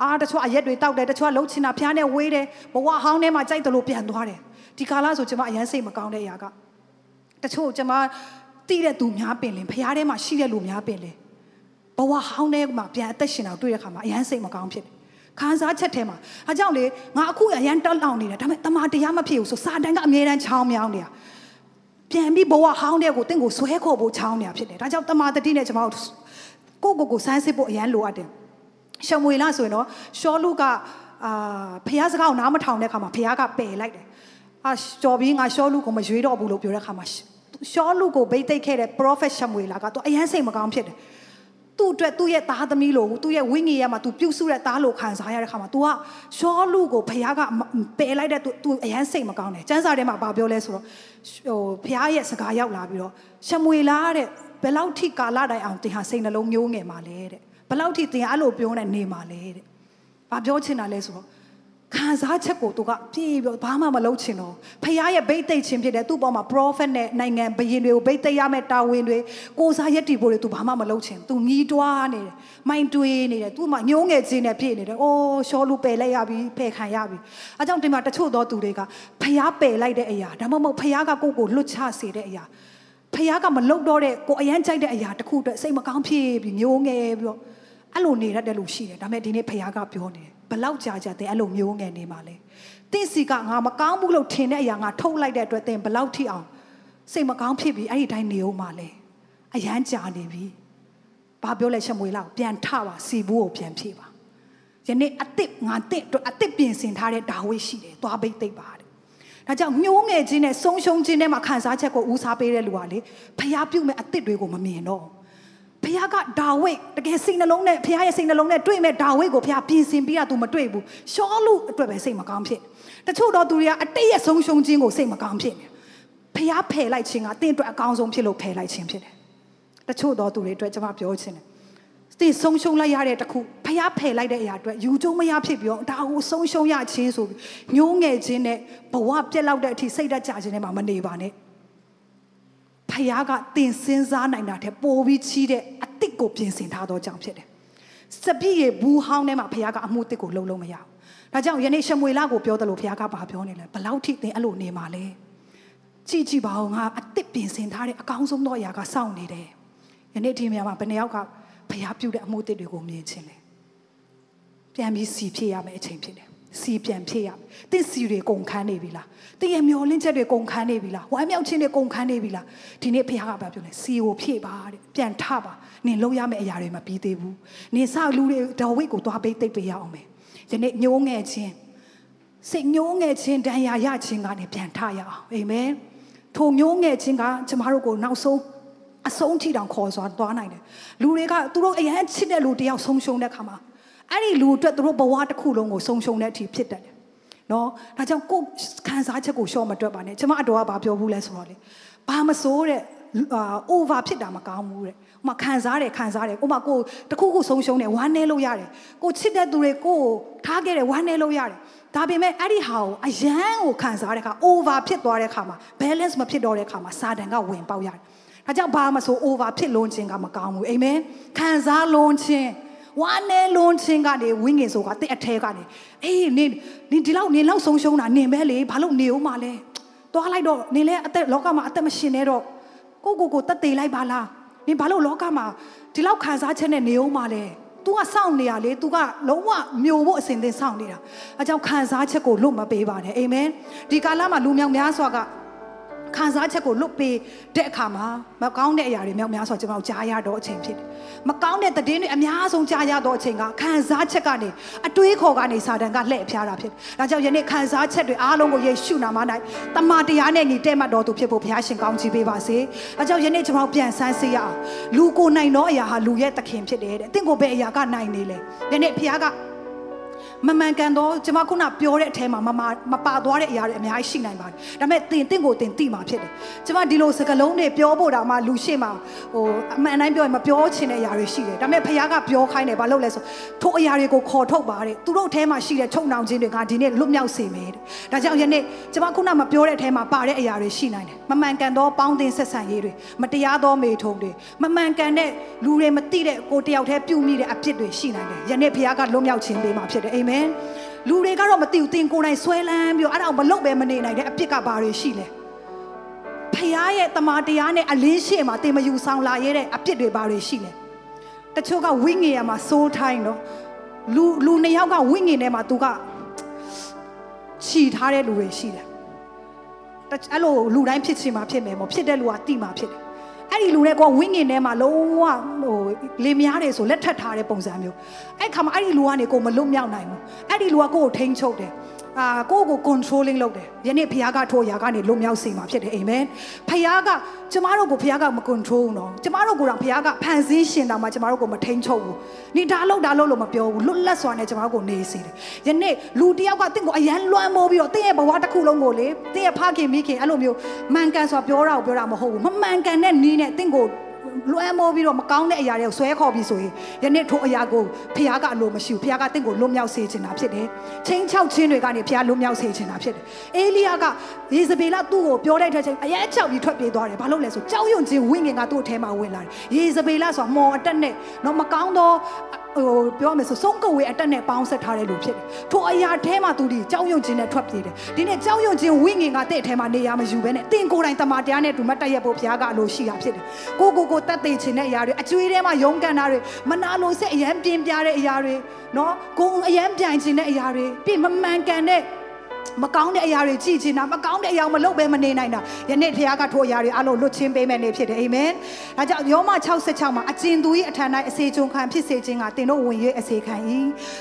အာတချို့အရက်တွေတောက်တယ်တချို့ကလှုပ်ချင်တာဖျားနဲ့ဝေးတယ်ဘဝဟောင်းထဲမှာကြိုက်တယ်လို့ပြန်သွားတယ်ဒီကာလဆိုကျမအရန်စိတ်မကောင်းတဲ့အရာကတချို့ကျမတိတဲ့သူများပင်လင်ဖျားထဲမှာရှိတဲ့လူများပင်လင် ဘဝဟောင်းထဲမှာပြန်အသက်ရှင်တာတွေ့တဲ့အခါမှာအရန်စိတ်မကောင်းဖြစ်တယ်ခံစားချက်ထဲမှာအဲကြောင့်လေငါအခုအရန်တက်လောင်နေတယ်ဒါပေမဲ့တမာတရားမဖြစ်ဘူးဆိုစာတန်ကအမြဲတမ်းချောင်းမြောင်းနေတာပြန်ပြီးဘဝဟောင်းတဲ့ကိုတင့်ကိုဆွဲခေါ်ဖို့ချောင်းနေတာဖြစ်တယ်ဒါကြောင့်တမာတတိနဲ့ကျွန်တော်ကိုကိုကိုစမ်းစစ်ဖို့အရန်လိုအပ်တယ်ရှမွေလာဆိုရင်တော့ရှောလူကအာဖះစကားကိုနားမထောင်တဲ့အခါမှာဖះကပယ်လိုက်တယ်အာကျော်ပြီးငါရှောလူကိုမရွေးတော့ဘူးလို့ပြောတဲ့အခါမှာရှောလူကိုဗိတ်သိက်ခဲ့တဲ့ prophet ရှမွေလာကတော့အရန်စိတ်မကောင်းဖြစ်တယ် သူ့အတွက်သူ့ရဲ့သားသမီးလိုသူ့ရဲ့ဝိညာဉ်ရမှာ तू ပြုတ်ဆုတဲ့သားလိုခံစားရတဲ့ခါမှာ तू ကရှောလူကိုဖခင်ကပယ်လိုက်တဲ့ तू तू အရန်စိတ်မကောင်းတယ်ကျမ်းစာထဲမှာဘာပြောလဲဆိုတော့ဟိုဖခင်ရဲ့စကားရောက်လာပြီးတော့ရှမွေလာတဲ့ဘယ်လောက်ထိကာလတိုင်အောင်တင်ဟာစိတ်နှလုံးမျိုးငယ်မှာလဲတဲ့ဘယ်လောက်ထိတင်အဲ့လိုပြောနေနေမှာလဲတဲ့ဘာပြောချင်တာလဲဆိုတော့ ခံစားချက်ကိုသူကပြေးပြီးဘာမှမလုပ်ချင်တော့ဖခင်ရဲ့ဗိတ်သိက်ခြင်းဖြစ်တဲ့သူ့ပေါ်မှာ prophet နဲ့နိုင်ငံဘယင်တွေကိုဗိတ်သိက်ရမယ့်တာဝန်တွေကိုစားရက်တီဖို့တွေသူဘာမှမလုပ်ချင်သူငီးတွားနေတယ်မိုင်းတွေးနေတယ်သူ့မှာညှိုးငယ်ခြင်းနဲ့ဖြစ်နေတယ်အိုးရှောလူပယ်လိုက်ရပြီဖယ်ခံရပြီအဲကြောင့်ဒီမှာတချို့သောသူတွေကဖခင်ပယ်လိုက်တဲ့အရာဒါမှမဟုတ်ဖခင်ကကိုယ့်ကိုလွတ်ချစေတဲ့အရာဖခင်ကမလုပ်တော့တဲ့ကိုအရန်ကြိုက်တဲ့အရာတခုအတွက်စိတ်မကောင်းဖြစ်ပြီးညှိုးငယ်ပြီးတော့အဲ့လိုနေတတ်တယ်လို့ရှိတယ်ဒါပေမဲ့ဒီနေ့ဖခင်ကပြောနေတယ် ဘလောက်ကြာကြာတဲ့အဲ့လိုမျိုးငယ်နေမှာလဲတင့်စီကငါမကောင်းဘူးလို့ထင်တဲ့အရာငါထုတ်လိုက်တဲ့အတွက်တင်ဘလောက်ထိအောင်စိတ်မကောင်းဖြစ်ပြီးအဲ့ဒီတိုင်းနေအောင်မှာလဲအရန်ကြာနေပြီဘာပြောလဲရှမွေလောက်ပြန်ထပါစီဘူးကိုပြန်ဖြည့်ပါယနေ့အစ်စ်ငါတစ်အတွက်အစ်စ်ပြင်ဆင်ထားတဲ့ဒါဝိရှိတယ်သွားပိတ်သိပ်ပါတဲ့ဒါကြောင့်ညှိုးငယ်ခြင်းနဲ့ဆုံးရှုံးခြင်းနဲ့မှခံစားချက်ကိုဦးစားပေးတဲ့လူကလေဖျားပြုတ်မဲ့အစ်စ်တွေကိုမမြင်တော့ဘူး ဖခင်ကဒါဝိတ်တကယ်စိတ်နှလုံးနဲ့ဖခင်ရဲ့စိတ်နှလုံးနဲ့တွေ့မဲ့ဒါဝိတ်ကိုဖခင်ပြင်ဆင်ပြီးတာ तू မတွေ့ဘူးရှောလူအတွက်ပဲစိတ်မကောင်းဖြစ်တချို့တော့သူတွေကအတိတ်ရဲ့ဆုံးရှုံးခြင်းကိုစိတ်မကောင်းဖြစ်နေဖခင်ဖယ်လိုက်ခြင်းကတင့်အတွက်အကောင်းဆုံးဖြစ်လို့ဖယ်လိုက်ခြင်းဖြစ်တယ်တချို့တော့သူတွေအတွက်ကျွန်မပြောချင်တယ်တင်ဆုံးရှုံးလိုက်ရတဲ့တခုဖျားဖယ်လိုက်တဲ့အရာအတွက်ယူကျုံမရဖြစ်ပြီးတော့ဒါကိုဆုံးရှုံးရခြင်းဆိုပြီးညှိုးငယ်ခြင်းနဲ့ဘဝပြက်လောက်တဲ့အထိစိတ်ဓာတ်ကြခြင်းနဲ့မှမနေပါနဲ့ ဖခင်ကတင်စဉ်းစားနိုင်တာတဲ့ပိုပြီးချီးတဲ့အစ်စ်ကိုပြင်ဆင်ထားသောကြောင့်ဖြစ်တယ်။စပြည့်ရဲ့ဘူးဟောင်းထဲမှာဖခင်ကအမှုတစ်ကိုလုံးလုံးမရဘူး။ဒါကြောင့်ယနေ့ရှမွေလာကိုပြောတယ်လို့ဖခင်ကဘာပြောနေလဲ။ဘလောက်ထိသင်အဲ့လိုနေမှာလဲ။ကြည့်ကြည့်ပါဦးငါအစ်စ်ပြင်ဆင်ထားတဲ့အကောင်းဆုံးသောအရာကစောင့်နေတယ်။ယနေ့ဒီနေရာမှာဘယ်နှယောက်ကဖခင်ပြုတဲ့အမှုတစ်တွေကိုမြင်ချင်းလဲ။ပြန်ပြီးစီဖြစ်ရမယ့်အချိန်ဖြစ်တယ်။ စီပြန်ဖြစ်ရမယ်။တင့်စီတွေကုန်ခန်းနေပြီလား။တင်းရဲ့မျောလင်းချက်တွေကုန်ခန်းနေပြီလား။ဝမ်းမြောက်ခြင်းတွေကုန်ခန်းနေပြီလား။ဒီနေ့ဖခင်ကဘာပြောလဲ။စီကိုဖြည့်ပါတဲ့။ပြန်ထပါ။နင်လုံးရမယ့်အရာတွေမပြီးသေးဘူး။နင်စလူတွေဒေါ်ဝိတ်ကိုသွားပေးသိပ်ပေးရအောင်မယ်။ယနေ့ညှိုးငယ်ခြင်းစိတ်ညှိုးငယ်ခြင်းတန်ရာရခြင်းကနေပြန်ထရအောင်။အာမင်။ထိုညှိုးငယ်ခြင်းကကျမတို့ကိုနောက်ဆုံးအဆုံးထိတောင်ခေါ်စွာသွားနိုင်တယ်။လူတွေကသူတို့အရန်ချစ်တဲ့လူတယောက်ဆုံးရှုံးတဲ့ခါမှာ အဲ့ဒီလူအတွက်သူတို့ဘဝတစ်ခုလုံးကိုဆုံးရှုံးတဲ့အထိဖြစ်တတ်တယ်နော်ဒါကြောင့်ကိုယ်ခံစားချက်ကိုရှော့မတွက်ပါနဲ့ကျမအတော်ကဘာပြောဘူးလဲဆိုတော့လေဘာမစိုးတဲ့အာ over ဖြစ်တာမကောင်းဘူးတဲ့။ဥမာခံစားတယ်ခံစားတယ်။ဥမာကိုတခုခုဆုံးရှုံးတယ်ဝမ်းနေလို့ရတယ်။ကိုချစ်တဲ့သူတွေကိုကိုထားခဲ့တယ်ဝမ်းနေလို့ရတယ်။ဒါပေမဲ့အဲ့ဒီဟာကိုအယမ်းကိုခံစားတဲ့အခါ over ဖြစ်သွားတဲ့အခါမှာ balance မဖြစ်တော့တဲ့အခါမှာစာတန်ကဝင်ပေါက်ရတယ်။ဒါကြောင့်ဘာမှဆို over ဖြစ်လွန်ခြင်းကမကောင်းဘူး။အာမင်။ခံစားလွန်ခြင်း ဝမ်းနေလွန်ခြင်းကနေဝိငင်ဆိုကတဲ့အထဲကနေအေးနင်နင်ဒီလောက်နင်လောက်ဆုံးရှုံးတာနင်ပဲလေဘာလို့နေဦးမလဲ။သွားလိုက်တော့နင်လည်းအသက်လောကမှာအသက်မရှင်နဲ့တော့ကိုကိုကိုတက်သေးလိုက်ပါလားနင်ဘာလို့လောကမှာဒီလောက်ခံစားချက်နဲ့နေအောင်မလဲ तू ကစောင့်နေရလေ तू ကလုံးဝမျိုးဖို့အစဉ်သင်စောင့်နေတာအဲကြောင့်ခံစားချက်ကိုလွတ်မပေးပါနဲ့အာမင်ဒီကာလမှာလူမြောက်များစွာက ခံစားချက်ကိုလွတ်ပေးတဲ့အခါမှာမကောင်းတဲ့အရာတွေမြောက်များစွာကျွန်တော်ကြားရတော့အချိန်ဖြစ်တယ်မကောင်းတဲ့သတင်းတွေအများဆုံးကြားရတော့အချိန်ကခံစားချက်ကနေအတွေးခေါ်ကနေစာတန်ကလှည့်ဖျားတာဖြစ်တယ်ဒါကြောင့်ယနေ့ခံစားချက်တွေအားလုံးကိုယေရှုနာမ၌တမန်တရားနဲ့ညီတဲ့မှတ်တော်သူဖြစ်ဖို့ဘုရားရှင်ကောင်းချီးပေးပါစေဒါကြောင့်ယနေ့ကျွန်တော်ပြန်ဆန်းစစ်ရအောင်လူကိုနိုင်သောအရာဟာလူရဲ့သခင်ဖြစ်တယ်တဲ့အသင်ကိုဘယ်အရာကနိုင်နေလဲယနေ့ဘုရားက မမှန်ကန်တော့ကျွန်မခုနပြောတဲ့အထဲမှာမမမပါသွားတဲ့အရာတွေအများကြီးရှိနိုင်ပါတယ်ဒါပေမဲ့တင်တင့်ကိုတင်တိမှာဖြစ်တယ်ကျွန်မဒီလိုစကားလုံးတွေပြောဖို့တာမှလူရှိမှဟိုအမှန်တိုင်းပြောရင်မပြောချင်တဲ့အရာတွေရှိတယ်ဒါပေမဲ့ဖခင်ကပြောခိုင်းတယ်ဘာလို့လဲဆိုထိုအရာတွေကိုခေါ်ထုတ်ပါတဲ့သူတို့အထဲမှာရှိတဲ့ချုံနှောင်ခြင်းတွေကဒီနေ့လွတ်မြောက်စေမယ်တဲ့ဒါကြောင့်ယနေ့ကျွန်မခုနမပြောတဲ့အထဲမှာပါတဲ့အရာတွေရှိနိုင်တယ်မမှန်ကန်သောပေါင်းတင်ဆက်ဆံရေးတွေမတရားသောမေထုံတွေမမှန်ကန်တဲ့လူတွေမသိတဲ့ကိုတယောက်တည်းပြုမိတဲ့အဖြစ်တွေရှိနိုင်တယ်ယနေ့ဖခင်ကလွတ်မြောက်ခြင်းပေးမှာဖြစ်တယ်အာမင်လူတွေကတော့မသိဘူးတင်ကိုယ်တိုင်ဆွဲလန်းပြီးတော့အဲ့ဒါကိုမလုပ်ပဲမနေနိုင်တဲ့အပြစ်ကဘာတွေရှိလဲဖခင်ရဲ့တမန်တရားနဲ့အလင်းရှိမှာတင်မယူဆောင်လာရတဲ့အပြစ်တွေဘာတွေရှိလဲတချို့ကဝိငင်ရမှာစိုးထိုင်းတော့လူလူနှစ်ယောက်ကဝိငင်ထဲမှာသူကခြီထားတဲ့လူတွေရှိတယ်အဲ့လိုလူတိုင်းဖြစ်ချင်မှာဖြစ်မယ်မို့ဖြစ်တဲ့လူကတိမှာဖြစ်တယ် အဲ့ဒီလူတွေကဝင်းငင်ထဲမှာလုံးဝဟိုလေများတယ်ဆိုလက်ထပ်ထားတဲ့ပုံစံမျိုးအဲ့ခါမှာအဲ့ဒီလူကနေကိုမလွတ်မြောက်နိုင်ဘူးအဲ့ဒီလူကကိုကိုထိန်းချုပ်တယ် အာကိုကို controlling လုပ်တယ်ယနေ့ဖခင်ကထိုအရာကနေလွတ်မြောက်စေမှာဖြစ်တယ်အာမင်ဖခင်ကကျမတို့ကိုဖခင်ကမ control ဘူးနော်ကျမတို့ကိုတော့ဖခင်ကဖန်ဆင်းရှင်တာမှကျမတို့ကိုမထိန်းချုပ်ဘူးနေဒါလို့ဒါလို့လို့မပြောဘူးလွတ်လပ်စွာနဲ့ကျမတို့ကိုနေစေတယ်ယနေ့လူတယောက်ကတင့်ကိုအရန်လွှမ်းမိုးပြီးတော့တင့်ရဲ့ဘဝတစ်ခုလုံးကိုလေတင့်ရဲ့ဖခင်မိခင်အဲ့လိုမျိုးမှန်ကန်စွာပြောတာကိုပြောတာမဟုတ်ဘူးမမှန်ကန်တဲ့နီးနဲ့တင့်ကို လွှမ်းမိုးပြီးတော့မကောင်းတဲ့အရာတွေကိုဆွဲခေါ်ပြီးဆိုရင်ယနေ့ထိုအရာကိုဖခင်ကအလိုမရှိဘူးဖခင်ကတင့်ကိုလွတ်မြောက်စေချင်တာဖြစ်တယ်ချင်းချောက်ချင်းတွေကနေဖခင်လွတ်မြောက်စေချင်တာဖြစ်တယ်အေလိယကယေဇဗေလသူ့ကိုပြောလိုက်တဲ့အချိန်အရဲချောက်ပြီးထွက်ပြေးသွားတယ်ဘာလို့လဲဆိုကြောက်ရွံ့ခြင်းဝိညာဉ်ကသူ့အထဲမှာဝင်လာတယ်ယေဇဗေလဆိုတာမော်အတက်နဲ့တော့မကောင်းသောဟိုပြောမယ်ဆိုဆုံးကဝေအတက်နဲ့ပေါင်းဆက်ထားတဲ့လူဖြစ်တယ်။ထိုအရာထဲမှာသူဒီကြောက်ရွံ့ခြင်းနဲ့ထွက်ပြေးတယ်။ဒီနေ့ကြောက်ရွံ့ခြင်းဝိညာဉ်ကတဲ့ထဲမှာနေရာမယူဘဲနဲ့တင်ကိုယ်တိုင်တမန်တရားနဲ့တူမတက်ရက်ဖို့ဘုရားကအလိုရှိတာဖြစ်တယ်။ကိုကိုကိုတတ်သိခြင်းတဲ့အရာတွေအကျွေးထဲမှာယုံကန်တာတွေမနာလိုစိတ်အယံပြင်းပြတဲ့အရာတွေနော်ကိုယ်အယံပြိုင်ခြင်းတဲ့အရာတွေပြီးမမှန်ကန်တဲ့ မကောင်းတဲ့အရာတွေကြည်ချင်တာမကောင်းတဲ့အရာမလုပ်ဘဲမနေနိုင်တာယနေ့ဘုရားကထိုအရာတွေအလုံးလွတ်ချင်းပေးမယ်နေဖြစ်တယ်အာမင်ဒါကြောင့်ယောမ66မှာအကျဉ်သူ၏အထံ၌အစေချုံခံဖြစ်စေခြင်းကတင်တို့ဝင်၍အစေခံ၏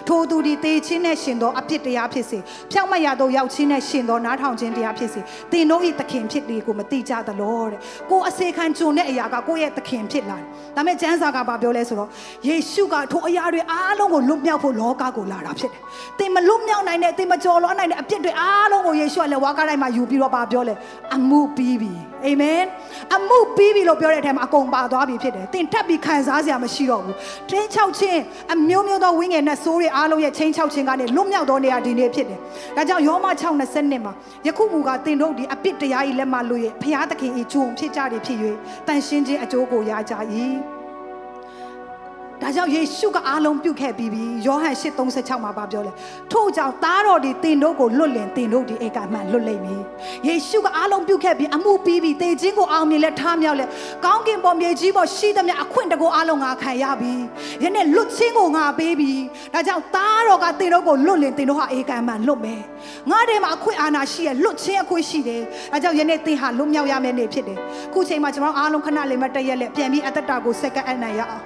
ထိုသူသည်တေခြင်းနဲ့ရှင်သောအပြစ်တရားဖြစ်စေဖြောက်မတ်ရသောရောက်ခြင်းနဲ့ရှင်သောနားထောင်ခြင်းတရားဖြစ်စေတင်တို့၏သခင်ဖြစ်သည်ကိုမသိကြသလောတဲ့ကိုအစေခံကြုံတဲ့အရာကကိုရဲ့သခင်ဖြစ်လာတယ်ဒါပေမဲ့ကျမ်းစာကဘာပြောလဲဆိုတော့ယေရှုကထိုအရာတွေအားလုံးကိုလွတ်မြောက်ဖို့လောကကိုလာတာဖြစ်တယ်တင်မလွတ်မြောက်နိုင်တဲ့တင်မကြော်လွှားနိုင်တဲ့အပြစ်တွေအားလုံးကိုယေရှုကလည်းဝါကားတိုင်းမှာယူပြီးတော့ပါပြောလဲအမှုပြီးပြီအာမင်အမှုပြီးပြီလို့ပြောတဲ့အထက်မှာအကုန်ပါသွားပြီဖြစ်တယ်တင်ထပ်ပြီးခံစားစရာမရှိတော့ဘူးတင်းချောက်ခြင်းအမျိုးမျိုးသောဝိငယ်နဲ့ဆိုးတွေအားလုံးရဲ့ချင်းချောက်ခြင်းကနေလွတ်မြောက်သောနေရာဒီနေ့ဖြစ်တယ်ဒါကြောင့်ယောမ6:20မှာယခုမူကတင်တို့ဒီအပြစ်တရားကြီးလက်မှလို့ရဲ့ဘုရားသခင်ဤဂျုံဖြစ်ကြတယ်ဖြစ်၍တန်ရှင်းခြင်းအကျိုးကိုရကြ၏ ဒါကြောင့်ယေရှုကအားလုံးပြုတ်ခဲ့ပြီးပြီယောဟန်8:36မှာပြောလဲထို့ကြောင့်သားတော်ဒီတင်တို့ကိုလွတ်လင်တင်တို့ဒီဧကမှန်လွတ်လိမ့်မည်ယေရှုကအားလုံးပြုတ်ခဲ့ပြီးအမှုပြီးပြီတေခြင်းကိုအောင်မြင်လဲထားမြောက်လဲကောင်းကင်ပေါ်မြေကြီးပေါ်ရှိသမျှအခွင့်တကူအားလုံးငါခံရပြီယနေ့လွတ်ခြင်းကိုငါပေးပြီဒါကြောင့်သားတော်ကတင်တို့ကိုလွတ်လင်တင်တို့ဟာဧကမှန်လွတ်မယ်ငါထဲမှာအခွင့်အာဏာရှိရလွတ်ခြင်းအခွင့်ရှိတယ်ဒါကြောင့်ယနေ့သင်ဟာလွတ်မြောက်ရမယ့်နေ့ဖြစ်တယ်ခုချိန်မှာကျွန်တော်အားလုံးခဏလေးမတည့်ရက်လက်ပြန်ပြီးအသက်တာကိုစက္ကန့်အနိုင်ရအောင်